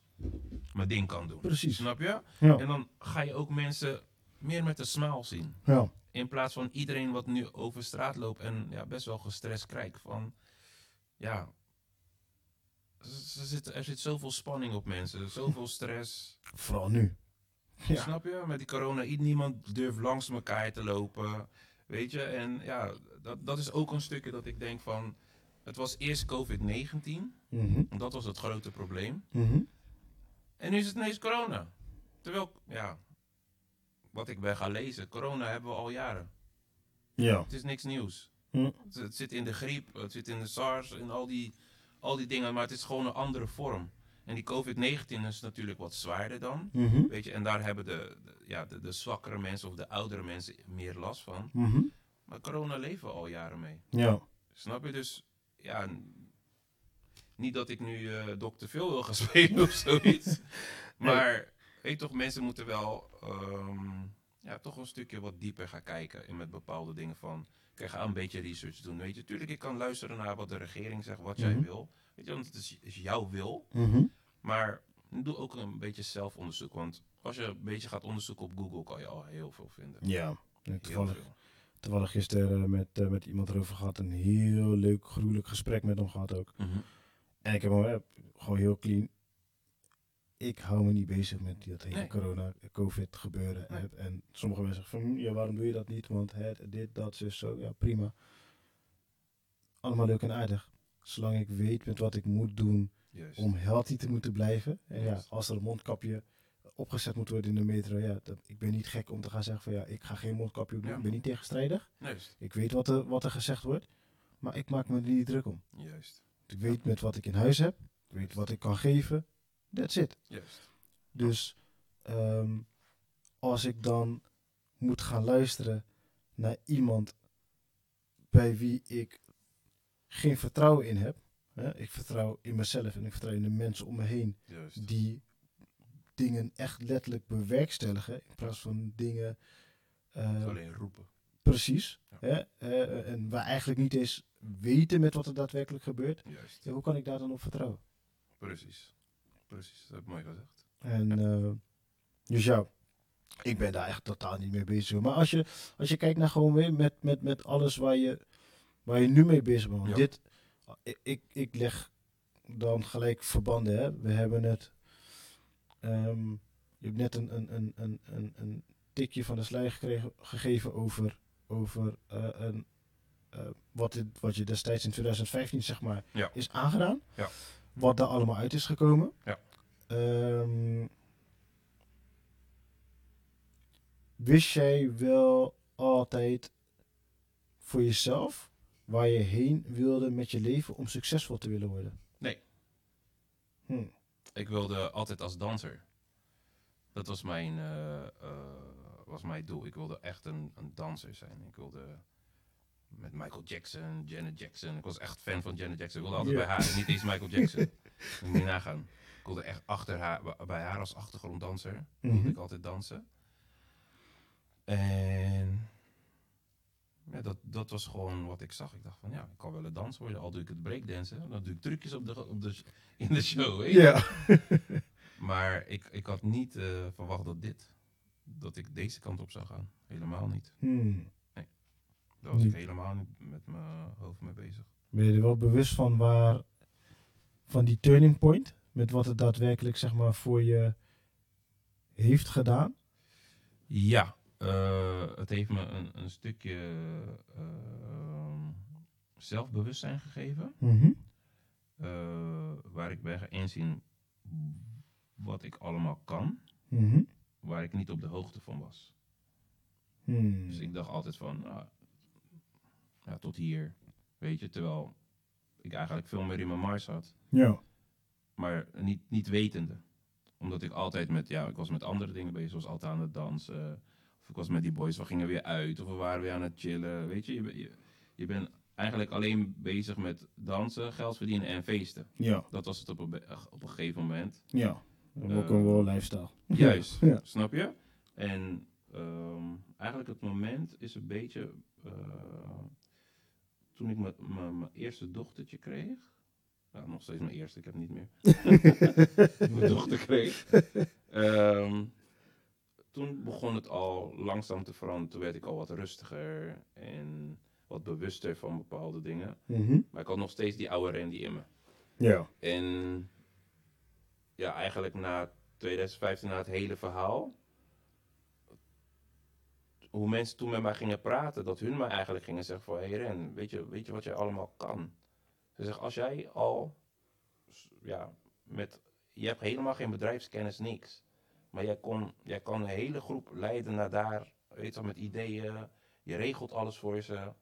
mijn ding kan doen. Precies. Snap je? Ja. En dan ga je ook mensen meer met een smile zien. Ja. In plaats van iedereen wat nu over straat loopt en ja, best wel gestrest krijgt. Van, ja, ze- ze zitten- er zit zoveel spanning op mensen. Zoveel stress. [LAUGHS] Vooral nu. Ja. Snap je? Met die corona, niemand durft langs elkaar te lopen. Weet je? En ja, dat, dat is ook een stukje dat ik denk van... Het was eerst COVID-19. Mhm. en Dat was het grote probleem. Mhm. En nu is het ineens corona. Terwijl, ja, wat ik ben gaan lezen, corona hebben we al jaren. Ja. Het is niks nieuws. Hm. Het, het zit in de griep, het zit in de SARS, in al die, al die dingen, maar het is gewoon een andere vorm. En die COVID-19 is natuurlijk wat zwaarder dan. Mhm. Weet je, en daar hebben de, de- ja, de, de zwakkere mensen of de oudere mensen meer last van. Mhm. Maar corona leven we al jaren mee. Ja. Snap je? Dus ja, niet dat ik nu eh Dr. Phil wil gaan [LAUGHS] spelen of zoiets. [LAUGHS] maar weet toch, mensen moeten wel ehm, ja, toch een stukje wat dieper gaan kijken in met bepaalde dingen van. Kijk, ga een beetje research doen. Weet je, tuurlijk, ik kan luisteren naar wat de regering zegt, wat jij Mhm. wil. Weet je, want het is, is jouw wil. Mhm. Maar doe ook een beetje zelfonderzoek. Want als je een beetje gaat onderzoeken op Google, kan je al heel veel vinden. Ja. Heel Toevallig, toevallig gisteren met, eh, met iemand erover gehad. Een heel leuk, gruwelijk gesprek met hem gehad ook. Mhm. En ik heb hem eh, gewoon heel clean. Ik hou me niet bezig met dat hele Nee. corona, covid gebeuren. Nee. En, en sommige mensen zeggen van, hm, ja, waarom doe je dat niet? Want het, dit, dat, zus, zo. Ja, prima. Allemaal leuk en aardig. Zolang ik weet met wat ik moet doen Juist. om healthy te moeten blijven. En ja, als er een mondkapje opgezet moet worden in de metro, ja, dat, ik ben niet gek om te gaan zeggen van ja, ik ga geen mondkapje doen. Ja. Ik ben niet tegenstrijdig. Juist. Ik weet wat er, wat er gezegd wordt, maar ik maak me er niet druk om. Juist. Ik weet met wat ik in huis heb, ik weet wat ik kan geven. That's it. Juist. Dus ehm, als ik dan moet gaan luisteren naar iemand bij wie ik geen vertrouwen in heb. Hè? Ik vertrouw in mezelf en ik vertrouw in de mensen om me heen Juist. die dingen echt letterlijk bewerkstelligen in plaats van dingen eh, Alleen roepen. precies. Ja. Hè? en waar eigenlijk niet eens weten met wat er daadwerkelijk gebeurt. Juist. Ja, hoe kan ik daar dan op vertrouwen? Precies. Precies. Dat heb mooi gezegd. En eh, dus ja, ik ben daar echt totaal niet mee bezig. Maar als je, als je kijkt naar gewoon weer met, met, met alles waar je, waar je nu mee bezig bent. Ja. Dit, ik, ik, ik leg dan gelijk verbanden. Hè. We hebben het. ehm, je hebt net een, een, een, een, een, een tikje van de gekregen, gegeven over, over eh, een, eh, wat, dit, wat je destijds in 2015 zeg maar, Ja. is aangedaan. Ja. Wat daar allemaal uit is gekomen. Ja. Ehm, wist jij wel altijd voor jezelf waar je heen wilde met je leven om succesvol te willen worden? Nee. Hm. Ik wilde altijd als danser. Dat was mijn, eh, eh, was mijn doel. Ik wilde echt een, een danser zijn. Ik wilde met Michael Jackson, Janet Jackson. Ik was echt fan van Janet Jackson. Ik wilde altijd bij haar, niet eens Michael Jackson. [LAUGHS] Moet je niet nagaan. Ik wilde echt achter haar, bij haar als achtergronddanser. wilde Mhm. ik altijd dansen. En ja, dat, dat was gewoon wat ik zag. Ik dacht van ja, ik kan wel een danser worden. Al doe ik het breakdansen. Dan doe ik trucjes op de, op de, in de show. Ja. [LAUGHS] Maar ik, ik had niet eh, verwacht dat dit, dat ik deze kant op zou gaan. Helemaal niet. Hm. Daar was ik helemaal niet met mijn hoofd mee bezig. Ben je er wel bewust van waar, van die turning point? Met wat het daadwerkelijk zeg maar voor je heeft gedaan? Ja, eh, het heeft me een, een stukje eh, zelfbewustzijn gegeven. Mhm. eh, waar ik ben gaan inzien wat ik allemaal kan. Mhm. Waar ik niet op de hoogte van was. Hmm. Dus ik dacht altijd van, nou, ja, tot hier. Weet je, terwijl ik eigenlijk veel meer in mijn mars had. Ja. Maar niet, niet wetende. Omdat ik altijd met, ja, ik was met andere dingen bezig. zoals altijd aan het dansen. Of ik was met die boys, we gingen weer uit. Of we waren weer aan het chillen. Weet je, je, je, je bent eigenlijk alleen bezig met dansen, geld verdienen en feesten. Ja. Dat was het op een, op een gegeven moment. Ja. Eh, ook een wel lifestyle. [LAUGHS] Juist, Ja. snap je? En ehm, eigenlijk het moment is een beetje eh, toen ik mijn- eerste dochtertje kreeg. Ja, nog steeds mijn eerste, ik heb niet meer. [LAUGHS] mijn dochter kreeg. Ehm, toen begon het al langzaam te veranderen. Toen werd ik al wat rustiger en wat bewuster van bepaalde dingen. Mhm. Maar ik had nog steeds die oude Randy in me. Ja. En ja, eigenlijk na 2015, na het hele verhaal, hoe mensen toen met mij gingen praten, dat hun mij eigenlijk gingen zeggen van, hey Ren, weet je, weet je wat jij allemaal kan? Ze zeggen, als jij al, ja, met, je hebt helemaal geen bedrijfskennis, niks. Maar jij, kon, jij kan een hele groep leiden naar daar, weet je met ideeën. Je regelt alles voor ze.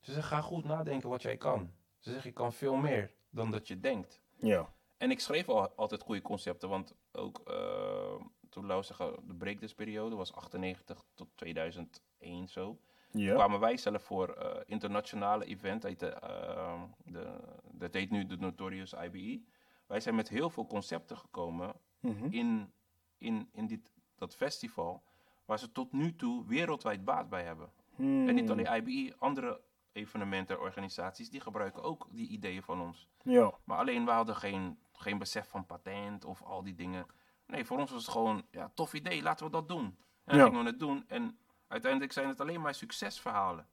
Ze zeggen, ga goed nadenken wat jij kan. Ze zeggen, je kan veel meer dan dat je denkt. Ja. En ik schreef al altijd goede concepten, want ook eh, toen zeggen, de breakdance-periode was 98 tot 2001 zo. Ja. kwamen wij zelf voor eh, internationale event, heette, eh, de, dat heet nu de Notorious IBE. Wij zijn met heel veel concepten gekomen Mhm. in, in, in dit, dat festival, waar ze tot nu toe wereldwijd baat bij hebben. En niet alleen IBE, andere evenementen, organisaties, die gebruiken ook die ideeën van ons. Ja. Maar alleen we hadden geen, geen besef van patent of al die dingen. Nee, voor ons was het gewoon, ja, tof idee, laten we dat doen. En dan Ja. gingen we het doen. En uiteindelijk zijn het alleen maar succesverhalen.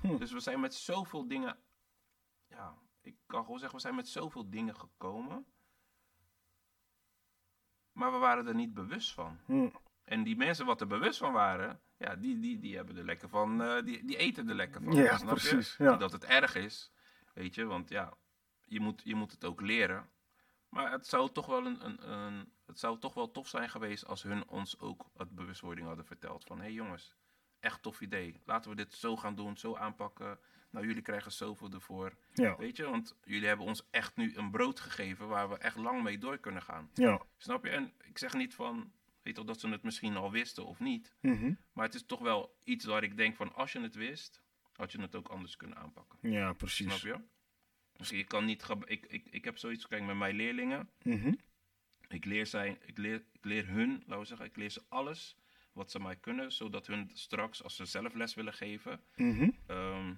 Hm. Dus we zijn met zoveel dingen, ja, ik kan gewoon zeggen, we zijn met zoveel dingen gekomen. Maar we waren er niet bewust van. Hm. En die mensen wat er bewust van waren, ja, die, die, die hebben er lekker van, eh, die, die eten er lekker van. Ja, snap je? precies, ja. Niet dat het erg is, weet je, want ja, je moet, je moet het ook leren. Maar het zou toch wel een, een, een het zou toch wel tof zijn geweest als hun ons ook het bewustwording hadden verteld van, hé hey jongens, echt tof idee. Laten we dit zo gaan doen, zo aanpakken. Nou, jullie krijgen zoveel ervoor. Ja. Weet je, want jullie hebben ons echt nu een brood gegeven waar we echt lang mee door kunnen gaan. Ja. Snap je? En ik zeg niet van, weet je, dat ze het misschien al wisten of niet. Mhm. Maar het is toch wel iets waar ik denk van, als je het wist, had je het ook anders kunnen aanpakken. Ja, Snap precies. je? Dus je kan niet, ik, ik, ik heb zoiets, kijk, met mijn leerlingen. Mhm. Ik leer, zij, ik, leer, ik leer hun, laten we zeggen, ik leer ze alles wat ze mij kunnen, zodat hun straks, als ze zelf les willen geven, Mhm. ehm,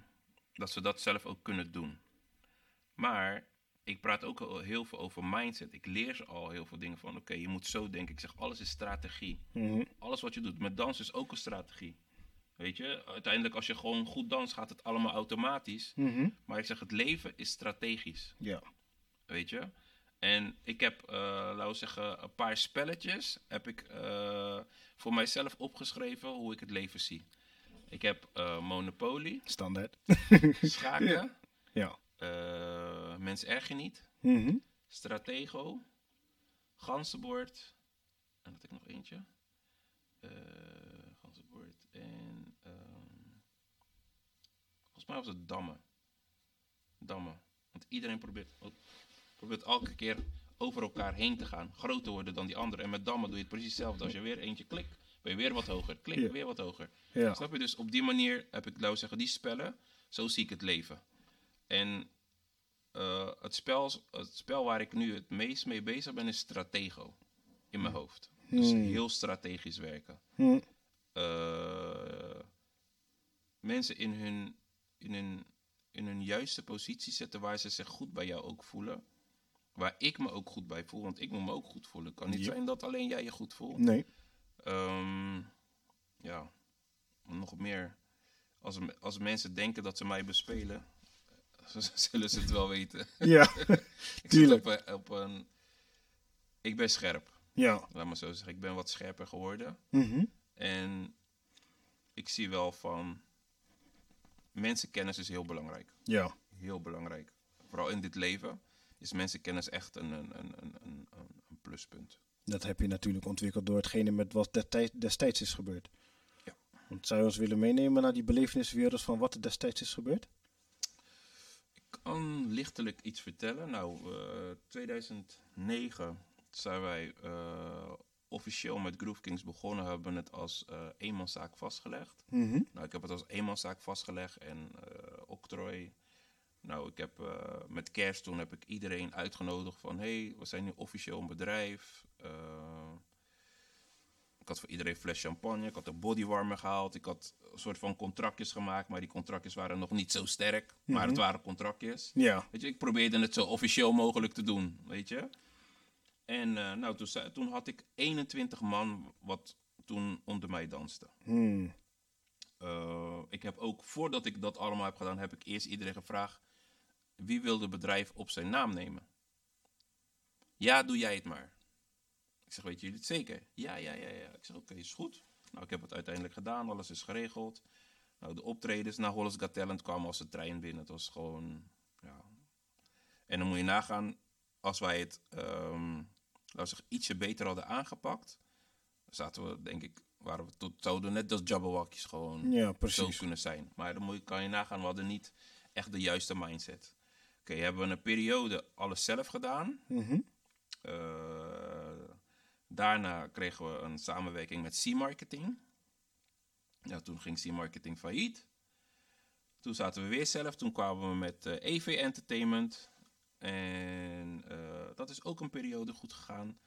dat ze dat zelf ook kunnen doen. Maar ik praat ook al heel veel over mindset. Ik leer ze al heel veel dingen van, oké, je moet zo denken. Ik zeg, alles is strategie. Mhm. Alles wat je doet met dans is ook een strategie. Weet je, uiteindelijk als je gewoon goed danst, gaat het allemaal automatisch. Mhm. Maar ik zeg, het leven is strategisch. Ja. Weet je? En ik heb, eh, laten we zeggen, een paar spelletjes heb ik eh, voor mijzelf opgeschreven hoe ik het leven zie. Ik heb eh, Monopoly, Standaard. [LAUGHS] schaken, Ja. Mens Erger Niet, Mhm. Stratego, Ganzenbord. En had ik nog eentje. Eh volgens mij was het Dammen. Dammen. Want iedereen probeert, probeert elke keer over elkaar heen te gaan. Groter worden dan die andere. En met Dammen doe je het precies hetzelfde. Als je weer eentje klikt, ben je weer wat hoger. Klik, Ja. weer wat hoger. Ja. Snap je? Dus op die manier heb ik, laten we zeggen, die spellen. Zo zie ik het leven. En eh, het, spel, het spel waar ik nu het meest mee bezig ben, is Stratego. In mijn hoofd. Dus Hmm. heel strategisch werken. Mhm. Eh, mensen in hun, in, hun, in hun juiste positie zetten waar ze zich goed bij jou ook voelen. Waar ik me ook goed bij voel, want ik moet me ook goed voelen. Het kan niet Ja. zijn dat alleen jij je goed voelt. Nee. Ehm, ja, nog meer. Als, als mensen denken dat ze mij bespelen, [LAUGHS] zullen ze het wel weten. Ja. [LAUGHS] ik [LAUGHS] Tuurlijk. zit op, een- op een. Ik ben scherp, Ja. laat maar zo zeggen. Ik ben wat scherper geworden. Mhm. En ik zie wel van. Mensenkennis is heel belangrijk. Ja. Heel belangrijk. Vooral in dit leven is mensenkennis echt een, een, een, een, een, pluspunt. Dat heb je natuurlijk ontwikkeld door hetgene met wat destijds, is gebeurd. Ja. Want zou je ons willen meenemen naar die beleveniswereld van wat er destijds is gebeurd? Ik kan lichtelijk iets vertellen. Nou, eh 2009 zijn wij eh, officieel met Groove Kings begonnen. Hebben het als eh eenmanszaak vastgelegd. Mhm. Nou, ik heb het als eenmanszaak vastgelegd en eh octrooi. Nou, ik heb eh, met kerst toen heb ik iedereen uitgenodigd van... hé, hey, we zijn nu officieel een bedrijf. Ik had voor iedereen fles champagne. Ik had een bodywarmer gehaald. Ik had een soort van contractjes gemaakt. Maar die contractjes waren nog niet zo sterk. Maar het waren contractjes. Ja. Weet je, ik probeerde het zo officieel mogelijk te doen, weet je. En eh, nou, toen, toen had ik 21 man wat toen onder mij danste. Hmm. Eh, ik heb ook, voordat ik dat allemaal heb gedaan, heb ik eerst iedereen gevraagd... wie wil het bedrijf op zijn naam nemen? Ja, doe jij het maar. Ik zeg, weet jullie het zeker? Ja, ja, ja, ja. Ik zeg, oké, is goed. Nou, ik heb het uiteindelijk gedaan, alles is geregeld. Nou, de optredens naar Hollis Got Talent kwamen als een trein binnen. Het was gewoon, ja... En dan moet je nagaan, als wij het, ehm laten zeggen, ietsje beter hadden aangepakt... zaten we, denk ik, waren we tot, zouden net als Jabberwockies gewoon Ja, zo precies. kunnen zijn. Maar dan moet je, kan je nagaan, we hadden niet echt de juiste mindset. Oké, hebben we een periode alles zelf gedaan. Mhm. Eh, daarna kregen we een samenwerking met C-Marketing. Ja, toen ging C-Marketing failliet. Toen zaten we weer zelf. Toen kwamen we met eh, EV Entertainment. En eh, dat is ook een periode goed gegaan.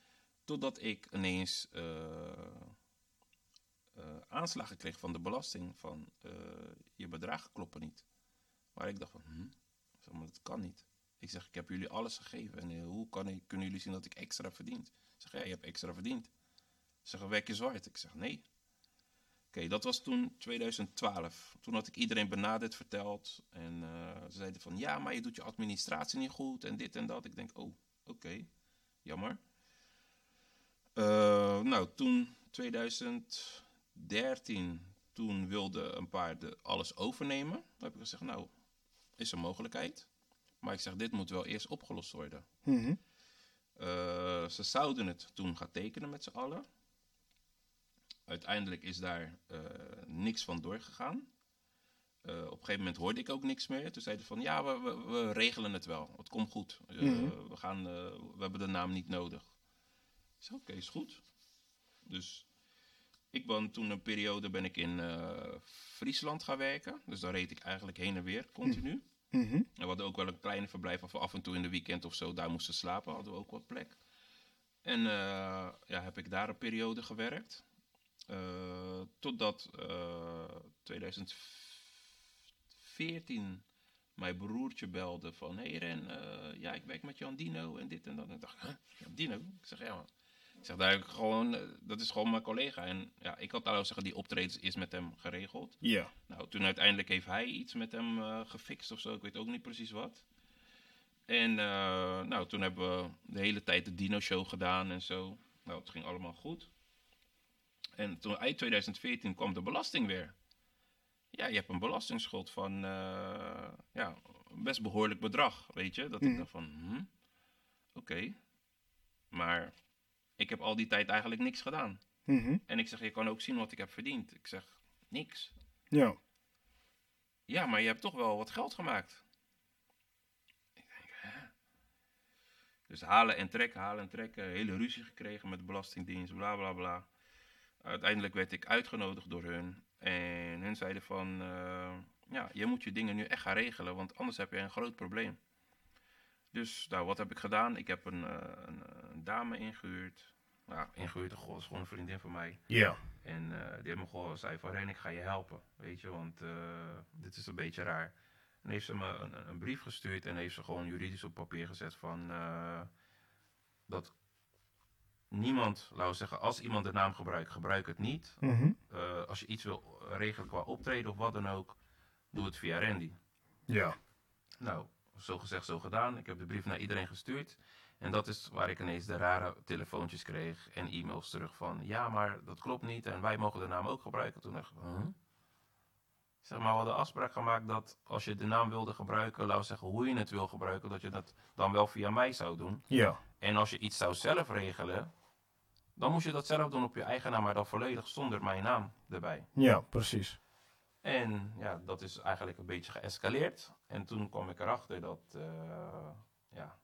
Totdat ik ineens eh, eh, aanslagen kreeg van de belasting. Van je bedragen kloppen niet. Maar ik dacht van, hm, dat kan niet. Ik zeg, ik heb jullie alles gegeven. En hoe kan ik, kunnen jullie zien dat ik extra verdient? Ik zeg, ja, je hebt extra verdiend. Ze zeggen, werk je zwart? Ik zeg, nee. Oké, dat was toen 2012. Toen had ik iedereen benaderd verteld. En eh, ze zeiden van, ja, maar je doet je administratie niet goed. En dit en dat. Ik denk, oh, oké. Jammer. Eh, nou, toen 2013, toen wilde een paar de, alles overnemen. Toen heb ik gezegd, nou, is een mogelijkheid. Maar ik zeg, dit moet wel eerst opgelost worden. Mhm. Eh, ze zouden het toen gaan tekenen met z'n allen. Uiteindelijk is daar eh, niks van doorgegaan. Eh, op een gegeven moment hoorde ik ook niks meer. Toen zeiden ze van ja, we, we, we regelen het wel. Het komt goed. Eh, Mhm. we, gaan, we hebben de naam niet nodig. Ik zei oké, is goed. Dus ik ben toen een periode ben ik in Friesland gaan werken. Dus daar reed ik eigenlijk heen en weer, continu. Mhm. En we hadden ook wel een kleine verblijf of af en toe in de weekend of zo daar moesten slapen. Hadden we ook wat plek. En ja, heb ik daar een periode gewerkt. Eh, totdat eh 2014 mijn broertje belde van... Hé hey Ren, eh, ja, ik werk met Jan Dino en dit en dat. En ik dacht, huh, Jan Dino? Ik zeg, ja man. Ik zeg, daar gewoon, eh, dat is gewoon mijn collega. En ja, ik had al zeggen, die optredens is met hem geregeld. Ja. Nou, toen uiteindelijk heeft hij iets met hem eh, gefixt of zo. Ik weet ook niet precies wat. En eh, nou, toen hebben we de hele tijd de Dino-show gedaan en zo. Nou, het ging allemaal goed. En toen eind 2014 kwam de belasting weer. Ja, je hebt een belastingsschuld van eh, ja, best behoorlijk bedrag, weet je. Dat ik Mhm. dacht van, hm, oké. Maar ik heb al die tijd eigenlijk niks gedaan. Mhm. En ik zeg, je kan ook zien wat ik heb verdiend. Ik zeg, niks. Ja. Ja, maar je hebt toch wel wat geld gemaakt. Ik denk, hè? Dus halen en trekken, halen en trekken. Hele ruzie gekregen met de Belastingdienst, bla bla bla. Uiteindelijk werd ik uitgenodigd door hun. En hun zeiden van, eh, ja, je moet je dingen nu echt gaan regelen, want anders heb je een groot probleem. Dus, nou, wat heb ik gedaan? Ik heb een, eh, een, een dame ingehuurd. Nou, ingehuurd, is gewoon een vriendin van mij. Ja. En eh, die heeft me gewoon zei van Ren, ik ga je helpen. Weet je, want dit is een beetje raar. En heeft ze me een, een brief gestuurd en heeft ze gewoon juridisch op papier gezet van dat niemand, laten we zeggen, als iemand de naam gebruikt, gebruik het niet. Mhm. Eh, als je iets wil regelen qua optreden of wat dan ook, doe het via Randy. Ja. Nou, zo gezegd, zo gedaan. Ik heb de brief naar iedereen gestuurd. En dat is waar ik ineens de rare telefoontjes kreeg en e-mails terug van... Ja, maar dat klopt niet en wij mogen de naam ook gebruiken. Toen dacht ik, huh? Zeg maar, we hadden afspraak gemaakt dat als je de naam wilde gebruiken... Laten we zeggen, hoe je het wil gebruiken, dat je dat dan wel via mij zou doen. Ja. En als je iets zou zelf regelen, Dan moest je dat zelf doen op je eigen naam, maar dan volledig zonder mijn naam erbij. Ja, precies. En ja, dat is eigenlijk een beetje geëscaleerd. En toen kwam ik erachter dat, eh, ja,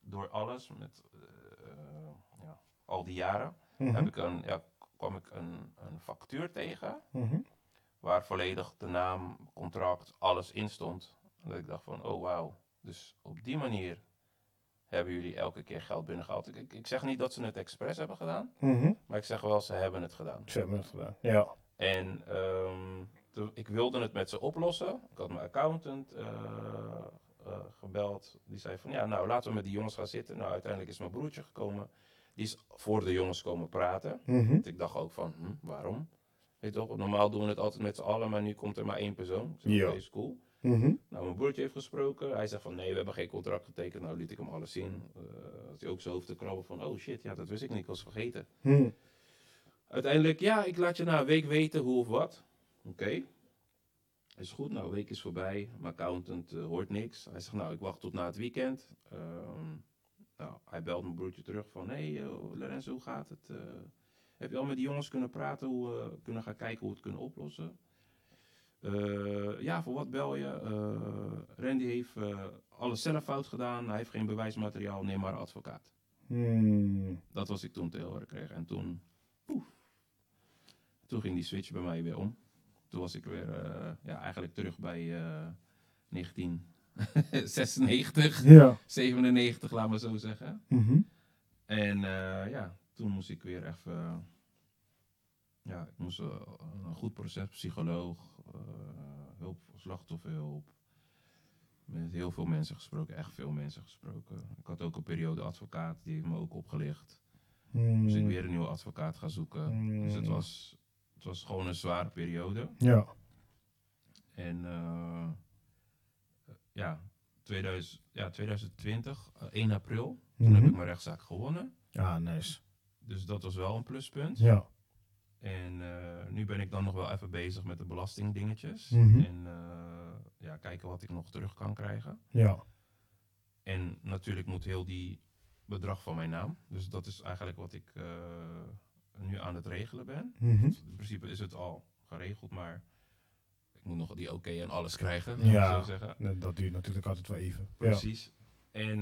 door alles, met eh, ja, al die jaren, Mhm. heb ik een, ja, kwam ik een, een factuur tegen. Mhm. Waar volledig de naam, contract, alles in stond. En dat ik dacht van, oh wauw. Dus op die manier hebben jullie elke keer geld binnengehaald. Ik, ik, ik zeg niet dat ze het expres hebben gedaan, Mhm. maar ik zeg wel, ze hebben het gedaan. Ze hebben het gedaan. Ja. En ehm, toen- ik wilde het met ze oplossen. Ik had mijn accountant eh, eh, gebeld. Die zei van, ja, nou laten we met die jongens gaan zitten. Nou, uiteindelijk is mijn broertje gekomen. Die is voor de jongens komen praten. Mhm. Ik dacht ook van, hm, waarom? Weet toch, normaal doen we het altijd met z'n allen, maar nu komt er maar één persoon. Ik Ja. is cool. Mhm. Nou, mijn broertje heeft gesproken. Hij zegt van, nee, we hebben geen contract getekend. Nou, liet ik hem alles zien. Eh had hij ook zijn hoofd te krabben van, oh shit, ja, dat wist ik niet, ik was vergeten. Mhm. Uiteindelijk, ja, ik laat je na een week weten hoe of wat. Oké. Is goed, nou, een week is voorbij. Mijn accountant eh, hoort niks. Hij zegt, nou, ik wacht tot na het weekend. Ehm, nou, hij belt mijn broertje terug van, hé, hey, eh, Lorenzo, hoe gaat het? Heb je al met die jongens kunnen praten, hoe we kunnen gaan kijken hoe we het kunnen oplossen? Eh, ja, voor wat bel je? Eh, Randy heeft eh, alles zelf fout gedaan. Hij heeft geen bewijsmateriaal, neem maar een advocaat. Mhm. Dat was ik toen te horen kreeg. En toen, poef, toen ging die switch bij mij weer om. Toen was ik weer ja, eigenlijk terug bij eh 1996, [LAUGHS] Ja. 97, laat maar zo zeggen. Mhm. En ja, toen moest ik weer even, ja, ik moest eh, een goed proces, psycholoog, eh, hulp, slachtofferhulp. Met heel veel mensen gesproken, echt veel mensen gesproken. Ik had ook een periode advocaat, die heeft me ook opgelicht. Dus ik weer een nieuwe advocaat gaan zoeken. Dus het Mm. was, het was gewoon een zware periode. Ja. En eh, ja, 2000, ja, 2020, eh, 1 april, toen heb Mhm. ik mijn rechtszaak gewonnen. Ja, nice. Dus dat was wel een pluspunt. Ja. En eh, nu ben ik dan nog wel even bezig met de belastingdingetjes. Mhm. En eh, ja, kijken wat ik nog terug kan krijgen. Ja. En natuurlijk moet heel die bedrag van mijn naam. Dus dat is eigenlijk wat ik eh, nu aan het regelen ben. Mhm. In principe is het al geregeld, maar ik moet nog die oké en alles krijgen. Ja. Zo zeggen. Dat- duurt natuurlijk altijd wel even. Precies. En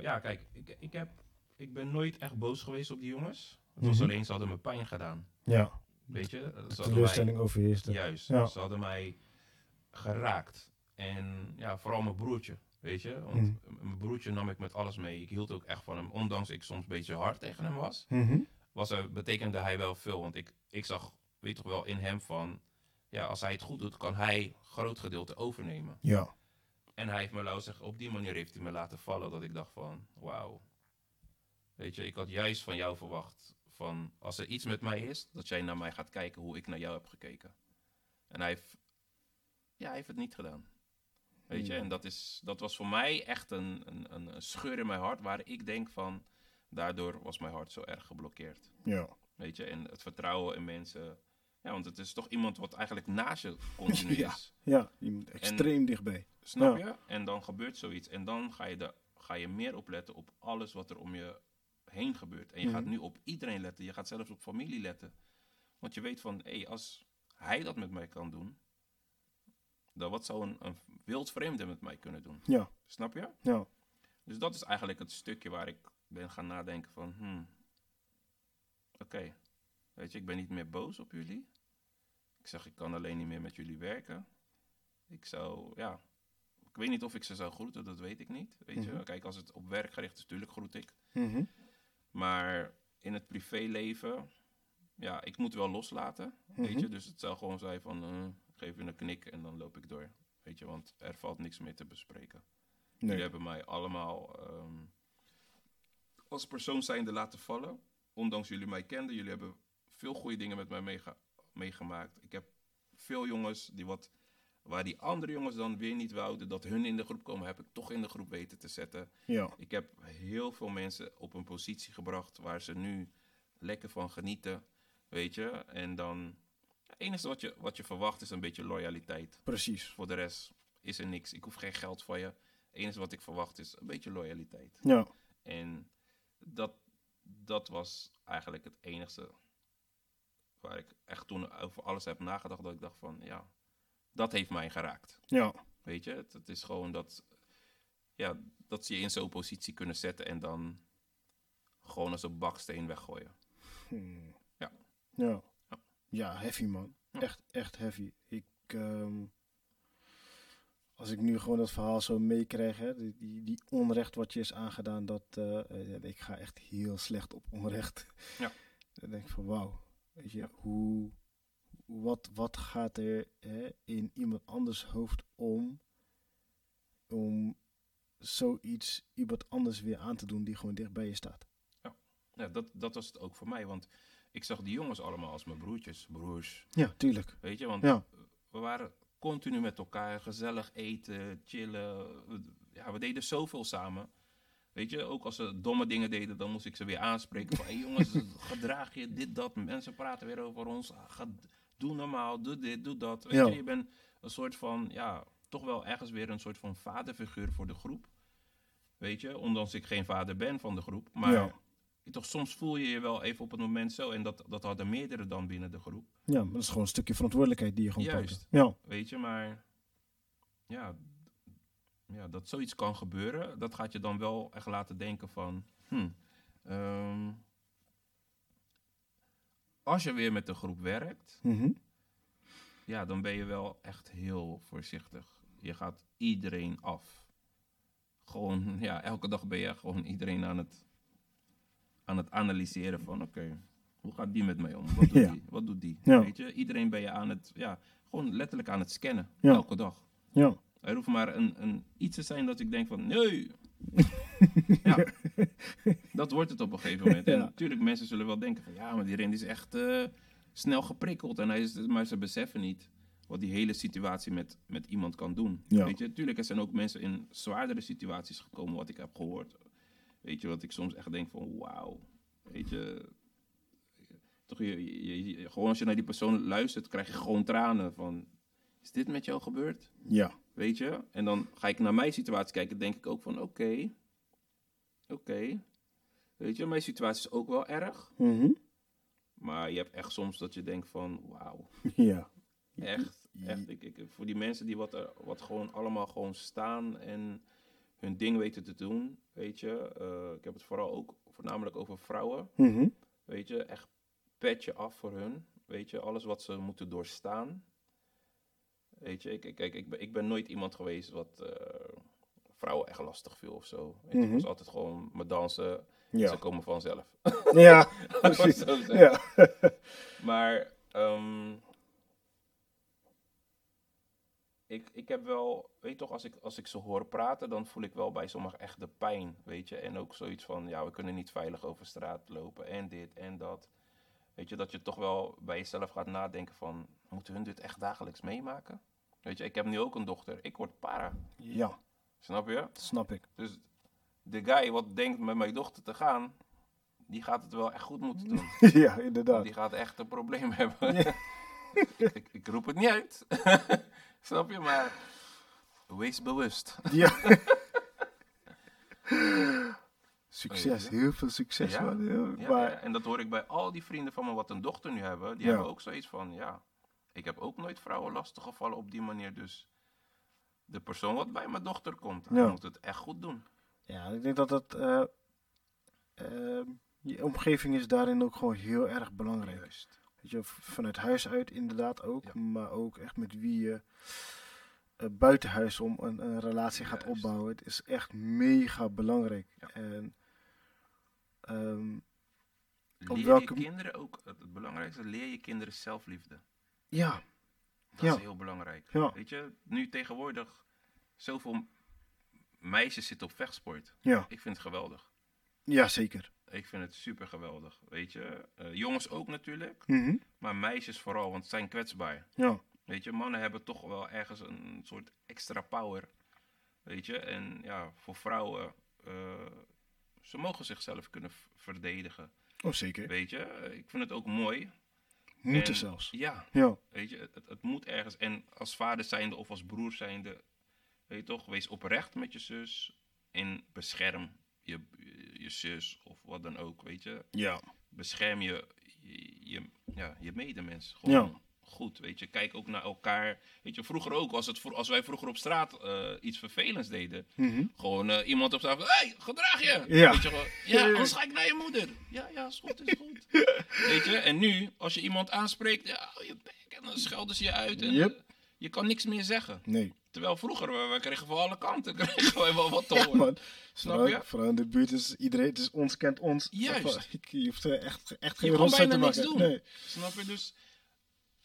ja, kijk, ik, ik, heb, ik ben nooit echt boos geweest op die jongens. Het was Mhm. alleen, ze hadden me pijn gedaan. Ja. Weet je? Ze De teleurstelling mij, overheerste. juist, Ja. ze hadden mij geraakt. En ja, vooral mijn broertje, weet je? Want Mhm. mijn broertje nam ik met alles mee. Ik hield ook echt van hem, ondanks ik soms een beetje hard tegen hem was. Mhm. was er, betekende hij wel veel. Want ik, ik zag, weet toch wel, in hem van... Ja, als hij het goed doet, kan hij groot gedeelte overnemen. Ja. En hij heeft me laten zeggen, op die manier heeft hij me laten vallen. Dat ik dacht van, wauw. Weet je, ik had juist van jou verwacht... Van, als er iets met mij is, dat jij naar mij gaat kijken hoe ik naar jou heb gekeken. En hij heeft, ja, hij heeft het niet gedaan. Weet je, en dat, is, dat was voor mij echt een, een, een scheur in mijn hart. Waar ik denk van, daardoor was mijn hart zo erg geblokkeerd. Ja. Weet je, en het vertrouwen in mensen. Ja, want het is toch iemand wat eigenlijk naast je continu [LAUGHS] Ja. is. Ja, moet extreem dichtbij. Snap je? En dan gebeurt zoiets. En dan ga je, de, ga je meer opletten op alles wat er om je heen gebeurt. En je Mhm. gaat nu op iedereen letten. Je gaat zelfs op familie letten. Want je weet van, hé, als hij dat met mij kan doen, dan wat zou een, een wild vreemde met mij kunnen doen? Ja. Snap je? Ja. Dus dat is eigenlijk het stukje waar ik ben gaan nadenken van, hmm, oké, weet je, ik ben niet meer boos op jullie. Ik zeg, ik kan alleen niet meer met jullie werken. Ik zou, ja, ik weet niet of ik ze zou groeten, dat weet ik niet. Weet je, Mhm. kijk, als het op werk gericht is, natuurlijk groet ik. Mhm. Maar in het privéleven, ja, ik moet wel loslaten, weet Mhm. je. Dus het zou gewoon zijn van, eh, geef je een knik en dan loop ik door. Weet je, want er valt niks meer te bespreken. Jullie hebben mij allemaal ehm, als persoon zijnde laten vallen. Ondanks jullie mij kenden. Jullie hebben veel goede dingen met mij meegemaakt. Ik heb veel jongens die wat, waar die andere jongens dan weer niet wouden dat hun in de groep komen, heb ik toch in de groep weten te zetten. Ja. Ik heb heel veel mensen op een positie gebracht waar ze nu lekker van genieten. Weet je? En dan. Het enige wat je, wat je verwacht is een beetje loyaliteit. Precies. Voor de rest is er niks. Ik hoef geen geld van je. Het enige wat ik verwacht is een beetje loyaliteit. Ja. En dat, dat was eigenlijk het enigste waar ik echt toen over alles heb nagedacht. Dat ik dacht van, ja, dat heeft mij geraakt. Ja. Weet je, het, het is gewoon dat, ja, dat ze je in zo'n positie kunnen zetten en dan gewoon als een baksteen weggooien. Hmm. Ja. Ja. Ja. Ja, heavy man. Ja. Echt, echt heavy. Ik, ehm, als ik nu gewoon dat verhaal zo meekrijg, hè, die, die, die onrecht wat je is aangedaan, dat eh, eh, ik ga echt heel slecht op onrecht. Ja. [LAUGHS] Dan denk ik van wauw, weet je, hoe, wat, wat gaat er hè, in iemand anders hoofd om, om zoiets iemand anders weer aan te doen die gewoon dicht bij je staat. Ja, dat, dat was het ook voor mij, want ik zag die jongens allemaal als mijn broertjes, broers. Ja, tuurlijk. Weet je, want Ja. we waren continu met elkaar, gezellig eten, chillen. We- Ja, we deden zoveel samen. Weet je, ook als ze domme dingen deden, dan moest ik ze weer aanspreken. Van, hey jongens, [LAUGHS] gedraag je dit, dat. Mensen praten weer over ons. Doe normaal, doe dit, doe dat. Weet Ja. je, je bent een soort van, ja, toch wel ergens weer een soort van vaderfiguur voor de groep. Weet je, ondanks ik geen vader ben van de groep. Maar Ja. toch, soms voel je je wel even op het moment zo. En dat, dat hadden meerdere dan binnen de groep. Ja, maar dat is gewoon een stukje verantwoordelijkheid die je gewoon Juist. pakt. Ja. Weet je, maar ja, ja, dat zoiets kan gebeuren, dat gaat je dan wel echt laten denken van, hm, ehm, als je weer met de groep werkt, Mhm. ja, dan ben je wel echt heel voorzichtig. Je gaat iedereen af. Gewoon, ja, elke dag ben je gewoon iedereen aan het, aan het analyseren van, oké, hoe gaat die met mij om? Wat doet Ja. die? Wat doet die? Ja. Weet je, iedereen ben je aan het, ja, gewoon letterlijk aan het scannen, Ja. elke dag. Ja. Er hoeft maar een, een, iets te zijn dat ik denk van, nee. Ja, [LAUGHS] dat wordt het op een gegeven moment. En natuurlijk, mensen zullen wel denken van, ja, maar die Rend is echt eh, snel geprikkeld. En hij is, maar ze beseffen niet wat die hele situatie met, met iemand kan doen. Ja. Weet je, tuurlijk, er zijn ook mensen in zwaardere situaties gekomen, wat ik heb gehoord. Weet je, wat ik soms echt denk van, wauw. Weet je, toch, je, je- je- gewoon als je naar die persoon luistert, krijg je gewoon tranen van, is dit met jou gebeurd? Ja. Weet je? En dan ga ik naar mijn situatie kijken, denk ik ook van oké. Oké. Weet je, mijn situatie is ook wel erg. Mhm. Maar je hebt echt soms dat je denkt van wauw. [LAUGHS] Ja. Echt. Echt. Ik, ik, voor die mensen die wat, er, wat gewoon allemaal gewoon staan en hun ding weten te doen. Weet je. eh, ik heb het vooral ook voornamelijk over vrouwen. Mhm. Weet je, echt petje af voor hun. Weet je, alles wat ze moeten doorstaan. Weet je, ik, ik, kijk, ik, ben, ik ben nooit iemand geweest wat eh, vrouwen echt lastig viel of zo. Je, Mhm. Ik was altijd gewoon met dansen. Ze komen vanzelf. [LAUGHS] Ja. [LAUGHS] Precies. Ja. [LAUGHS] Maar ehm, ik, ik heb wel, weet je toch, als ik, als ik ze hoor praten, dan voel ik wel bij sommigen echt de pijn, weet je. En ook zoiets van, ja, we kunnen niet veilig over straat lopen en dit en dat. Weet je, dat je toch wel bij jezelf gaat nadenken van, moeten hun dit echt dagelijks meemaken? Weet je, ik heb nu ook een dochter, ik word para, Ja. snap je? Snap ik. Dus de guy wat denkt met mijn dochter te gaan, die gaat het wel echt goed moeten doen. [LAUGHS] ja, inderdaad. die gaat echt een probleem [LAUGHS] hebben. Ja. ik, ik roep het niet uit. [LAUGHS] Snap je? Maar wees bewust. Ja. succes. Heel veel succes. Ja. man. Ja, maar, en dat hoor ik bij al die vrienden van me wat een dochter nu hebben. Die hebben ook zoiets van, ja, ik heb ook nooit vrouwen lastig gevallen op die manier. Dus de persoon wat bij mijn dochter komt, hij Ja. moet het echt goed doen. Ja, ik denk dat dat... eh, ehm, je omgeving is daarin ook gewoon heel erg belangrijk. Juist. Weet je, vanuit huis uit inderdaad ook. Ja. Maar ook echt met wie je eh, buiten huis om een, een relatie gaat opbouwen. Het is echt mega belangrijk. Ja. En ehm, Leer welke- je kinderen ook, het belangrijkste, leer je kinderen zelfliefde. Ja, Dat Ja. is heel belangrijk. Ja. Weet je, nu tegenwoordig zoveel meisjes zitten op vechtsport. ja, Ik vind het geweldig. ja, zeker. Ik vind het super geweldig. Weet je, Eh, jongens ook natuurlijk, Mhm. maar meisjes vooral, want ze zijn kwetsbaar. Ja, Weet je, mannen hebben toch wel ergens een soort extra power. Weet je, en ja, voor vrouwen, eh, ze mogen zichzelf kunnen verdedigen. oh zeker. Weet je, ik vind het ook mooi. Moeten En- zelfs. Ja, Ja, Weet je, het, het, moet ergens. En als vader zijnde of als broer zijnde, weet je toch, wees oprecht met je zus en bescherm je, je zus of wat dan ook, weet je. Ja. Bescherm je, je, je- ja, je medemens. Gewoon Ja. Goed, weet je. Kijk ook naar elkaar. Weet je, vroeger ook, als, het, als wij vroeger op straat eh, iets vervelends deden. Gewoon eh, iemand op straat, hé, hey, gedraag je. Ja. Weet je, gewoon, ja, anders ga ik naar je moeder. Ja, ja, is goed, is goed. weet je, en nu, als je iemand aanspreekt, ja, hou je bek. En dan schelden ze je uit. En, Yep. eh, je kan niks meer zeggen. Nee. Terwijl vroeger, we, we kregen van alle kanten [LAUGHS] kregen wij wel wat te Ja, horen. man. Snap Vooral- je? Vooral in de buurt is iedereen, is ons kent ons. Juist. Of, Je hoeft echt, echt geen bijna te niks maken. doen. Nee. Snap je? Dus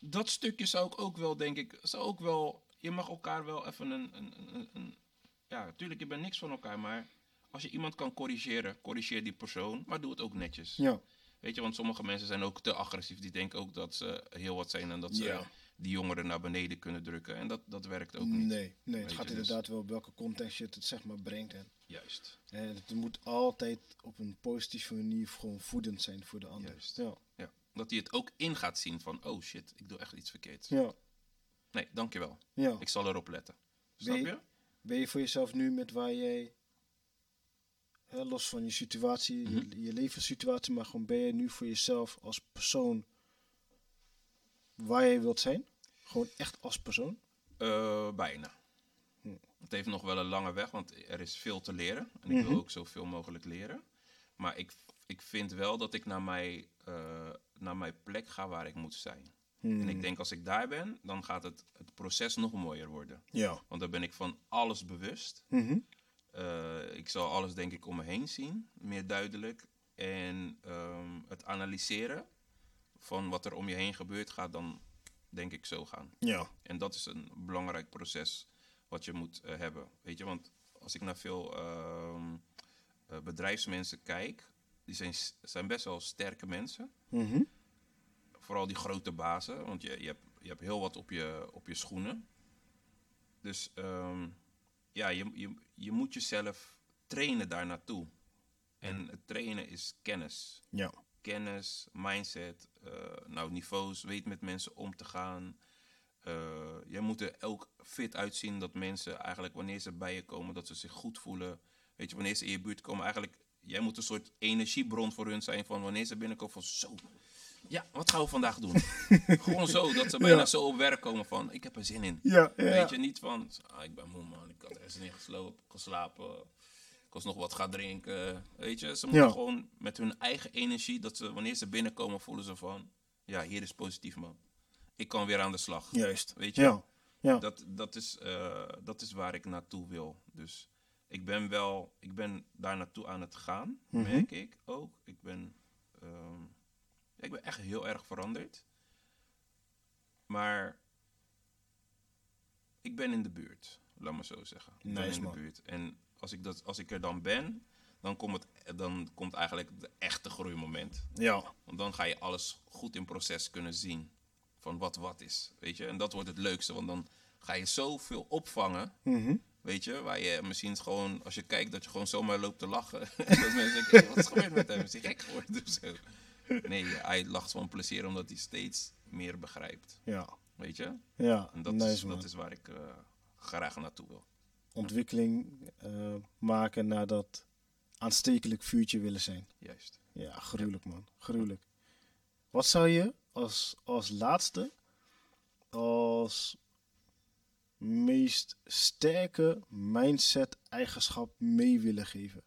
dat stukje zou ik ook wel, denk ik, zou ook wel, je mag elkaar wel even een, een, een, een ja, natuurlijk, je bent niks van elkaar, maar als je iemand kan corrigeren, corrigeer die persoon, maar doe het ook netjes. Ja. Weet je, want sommige mensen zijn ook te agressief, die denken ook dat ze heel wat zijn en dat ze Ja. die jongeren naar beneden kunnen drukken. En dat, dat werkt ook niet. Nee, nee, het gaat je, dus- inderdaad wel op welke context je het zeg maar brengt. En, Juist. en het moet altijd op een positieve manier gewoon voedend zijn voor de ander. Juist. Ja. Ja. Dat hij het ook in gaat zien van, oh shit, ik doe echt iets verkeerds. Ja. Nee, dankjewel. ja. Ik zal erop letten. Snap Ben je? je- Ben je voor jezelf nu met waar jij, hè, los van je situatie, je, Mhm. je levenssituatie, maar gewoon ben je nu voor jezelf als persoon waar jij wilt zijn? Gewoon echt als persoon? Eh, bijna. Hm. Het heeft nog wel een lange weg, want er is veel te leren. En ik Mhm. wil ook zoveel mogelijk leren. Maar ik, ik vind wel dat ik naar mijn, eh, naar mijn plek ga waar ik moet zijn. Hmm. En ik denk als ik daar ben, dan gaat het, het proces nog mooier worden. Ja. Want dan ben ik van alles bewust. Mhm. Eh, ik zal alles denk ik om me heen zien, meer duidelijk. En ehm, het analyseren van wat er om je heen gebeurt, gaat dan denk ik zo gaan. Ja. En dat is een belangrijk proces wat je moet eh, hebben. Weet je, want als ik naar veel ehm, eh, bedrijfsmensen kijk, die zijn, zijn best wel sterke mensen. Mhm. Vooral die grote bazen, want je, je, hebt, je hebt heel wat op je, op je schoenen. Dus ehm, ja, je, je, je moet jezelf trainen daar naartoe. En het trainen is kennis Ja. kennis, mindset, eh, nou, niveaus, weet met mensen om te gaan. Eh jij moet er ook fit uitzien dat mensen eigenlijk wanneer ze bij je komen, dat ze zich goed voelen. Weet je, wanneer ze in je buurt komen, eigenlijk, jij moet een soort energiebron voor hun zijn van wanneer ze binnenkomen van zo. Ja, wat gaan we vandaag doen? [LAUGHS] Gewoon zo, dat ze bijna Ja. zo op werk komen van, ik heb er zin in. Ja, ja. Weet je, niet van, ah, ik ben moe man, ik had ergens niet geslopen, geslapen, ik was nog wat gaan drinken. Weet je, ze moeten gewoon met hun eigen energie, dat ze wanneer ze binnenkomen, voelen ze van, ja, hier is positief man. Ik kan weer aan de slag. Juist. Weet je, Ja. Ja. Dat, dat, is, eh, dat is waar ik naartoe wil. Dus ik ben wel, ik ben daar naartoe aan het gaan, Mhm. merk ik ook. Ik ben, ehm, ik ben echt heel erg veranderd. Maar ik ben in de buurt, laat maar zo zeggen. Ik ben in de buurt. En als ik, dat, als ik er dan ben, dan komt, het, dan komt eigenlijk de echte groeimoment. Ja. Want dan ga je alles goed in proces kunnen zien. Van wat wat is. Weet je? En dat wordt het leukste. Want dan ga je zoveel opvangen. Mhm. Weet je? Waar je misschien gewoon, als je kijkt, dat je gewoon zomaar loopt te lachen. En [LAUGHS] dat mensen denken, "Hey, wat is gebeurd met hem? Is hij gek geworden? [LAUGHS] of zo? Nee, hij lacht van plezier omdat hij steeds meer begrijpt. Ja. Weet je? Ja. En dat, nice, is, man. dat is waar ik eh, graag naartoe wil. Ontwikkeling eh, maken naar dat aanstekelijk vuurtje willen zijn. Juist. Ja, gruwelijk man. Gruwelijk. Wat zou je als, als laatste, als meest sterke mindset-eigenschap mee willen geven?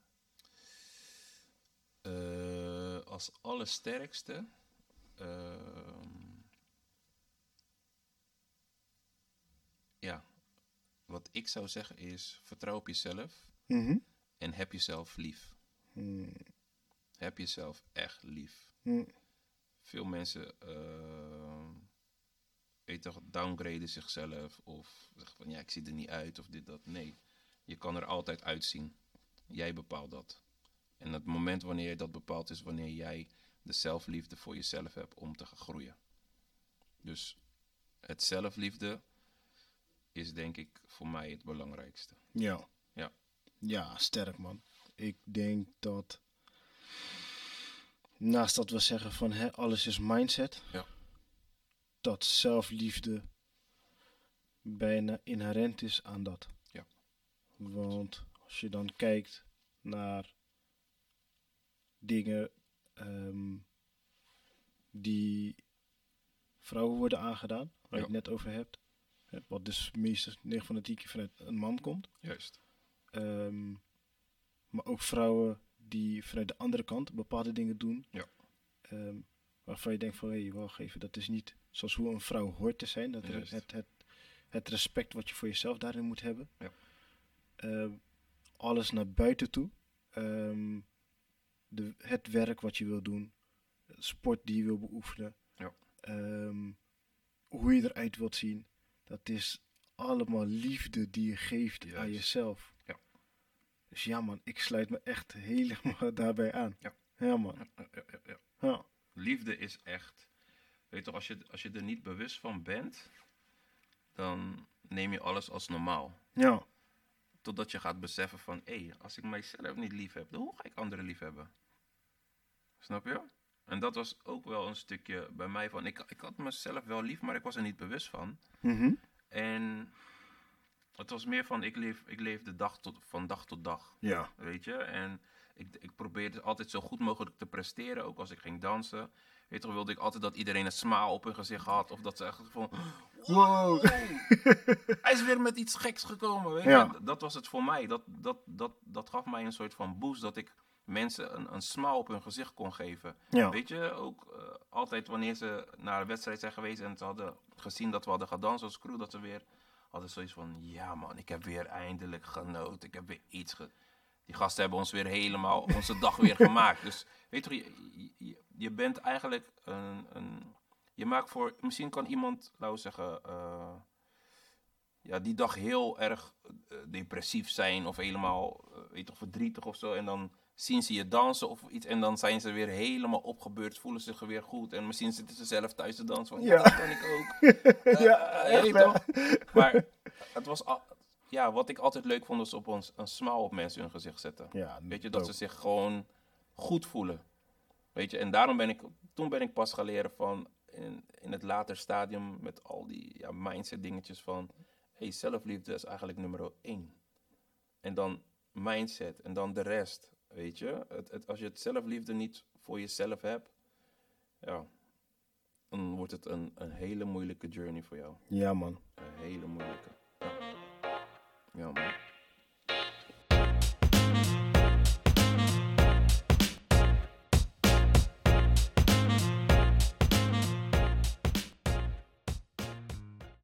Eh, als allersterkste. ehm, ja, wat ik zou zeggen is: vertrouw op jezelf Mhm. en heb jezelf lief. Hmm. Heb jezelf echt lief. Hmm. Veel mensen ehm, weet toch, downgraden zichzelf of zeggen van ja, ik zie er niet uit of dit, dat. Nee, je kan er altijd uitzien. Jij bepaalt dat. En het moment wanneer je dat bepaalt is wanneer jij de zelfliefde voor jezelf hebt om te gaan groeien. Dus het zelfliefde is denk ik voor mij het belangrijkste. Ja. Ja. Ja, sterk man. Ik denk dat naast dat we zeggen van hè, alles is mindset, Ja. Dat zelfliefde bijna inherent is aan dat. Ja. Want als je dan kijkt naar dingen ehm, die vrouwen worden aangedaan, waar je Ja. het net over hebt. Wat dus meestal 9 van de 10 keer vanuit een man komt. Juist. Ehm, maar ook vrouwen die vanuit de andere kant bepaalde dingen doen. Ja. Ehm, waarvan je denkt van, hé, hey, wacht even, dat is niet zoals hoe een vrouw hoort te zijn. Dat het, het, het respect wat je voor jezelf daarin moet hebben. Ja. Ehm, alles naar buiten toe. Ehm, de, het werk wat je wil doen. Sport die je wil beoefenen. Ja. Ehm, hoe je eruit wilt zien. Dat is allemaal liefde die je geeft aan jezelf. Ja. Dus ja man, ik sluit me echt [LAUGHS] helemaal daarbij aan. Ja. Ja man. Ja. Ja. Liefde is echt. Weet je toch, als je, als je er niet bewust van bent, dan neem je alles als normaal. Ja. Totdat je gaat beseffen van, hé, als ik mijzelf niet lief heb, dan hoe ga ik anderen lief hebben? Snap je? En dat was ook wel een stukje bij mij van, ik, ik had mezelf wel lief, maar ik was er niet bewust van. Mhm. En het was meer van, ik leef, ik leef de dag tot, van dag tot dag. Ja. Weet je? En ik, ik probeerde altijd zo goed mogelijk te presteren, ook als ik ging dansen. Weet toch, wilde ik altijd dat iedereen een smile op hun gezicht had. Of dat ze echt van, Wow. [LAUGHS] hij is weer met iets geks gekomen. Weet je? Ja. Dat was het voor mij. Dat, dat, dat, dat gaf mij een soort van boost dat ik mensen een, een smile op hun gezicht kon geven. Ja. Weet je, ook eh, altijd wanneer ze naar een wedstrijd zijn geweest en ze hadden gezien dat we hadden gedanst als crew, dat ze weer hadden zoiets van, ja man, ik heb weer eindelijk genoten. Ik heb weer iets ge... Die gasten hebben ons weer helemaal, onze dag weer [LAUGHS] gemaakt. Dus weet je, je, je, je bent eigenlijk een, een... Je maakt voor... Misschien kan iemand, laten we zeggen... eh, ja, die dag heel erg eh, depressief zijn of helemaal eh, weet je toch, verdrietig of zo. En dan zien ze je dansen of iets en dan zijn ze weer helemaal opgebeurd, voelen zich weer goed. En misschien zitten ze zelf thuis te dansen van, ja, dat kan ik ook. [LAUGHS] Ja, echt toch? Maar het was, al- ja, wat ik altijd leuk vond, was op ons een smile op mensen hun gezicht zetten. Ja, Weet je, dat dope. ze zich gewoon goed voelen. Weet je, en daarom ben ik, toen ben ik pas gaan leren van, in, in het later stadium, met al die ja, mindset dingetjes van, hey, zelfliefde is eigenlijk nummer één. En dan mindset en dan de rest, weet je. Het, het, als je het zelfliefde niet voor jezelf hebt, ja, dan wordt het een, een hele moeilijke journey voor jou. Ja man. Een hele moeilijke. Ja, ja man.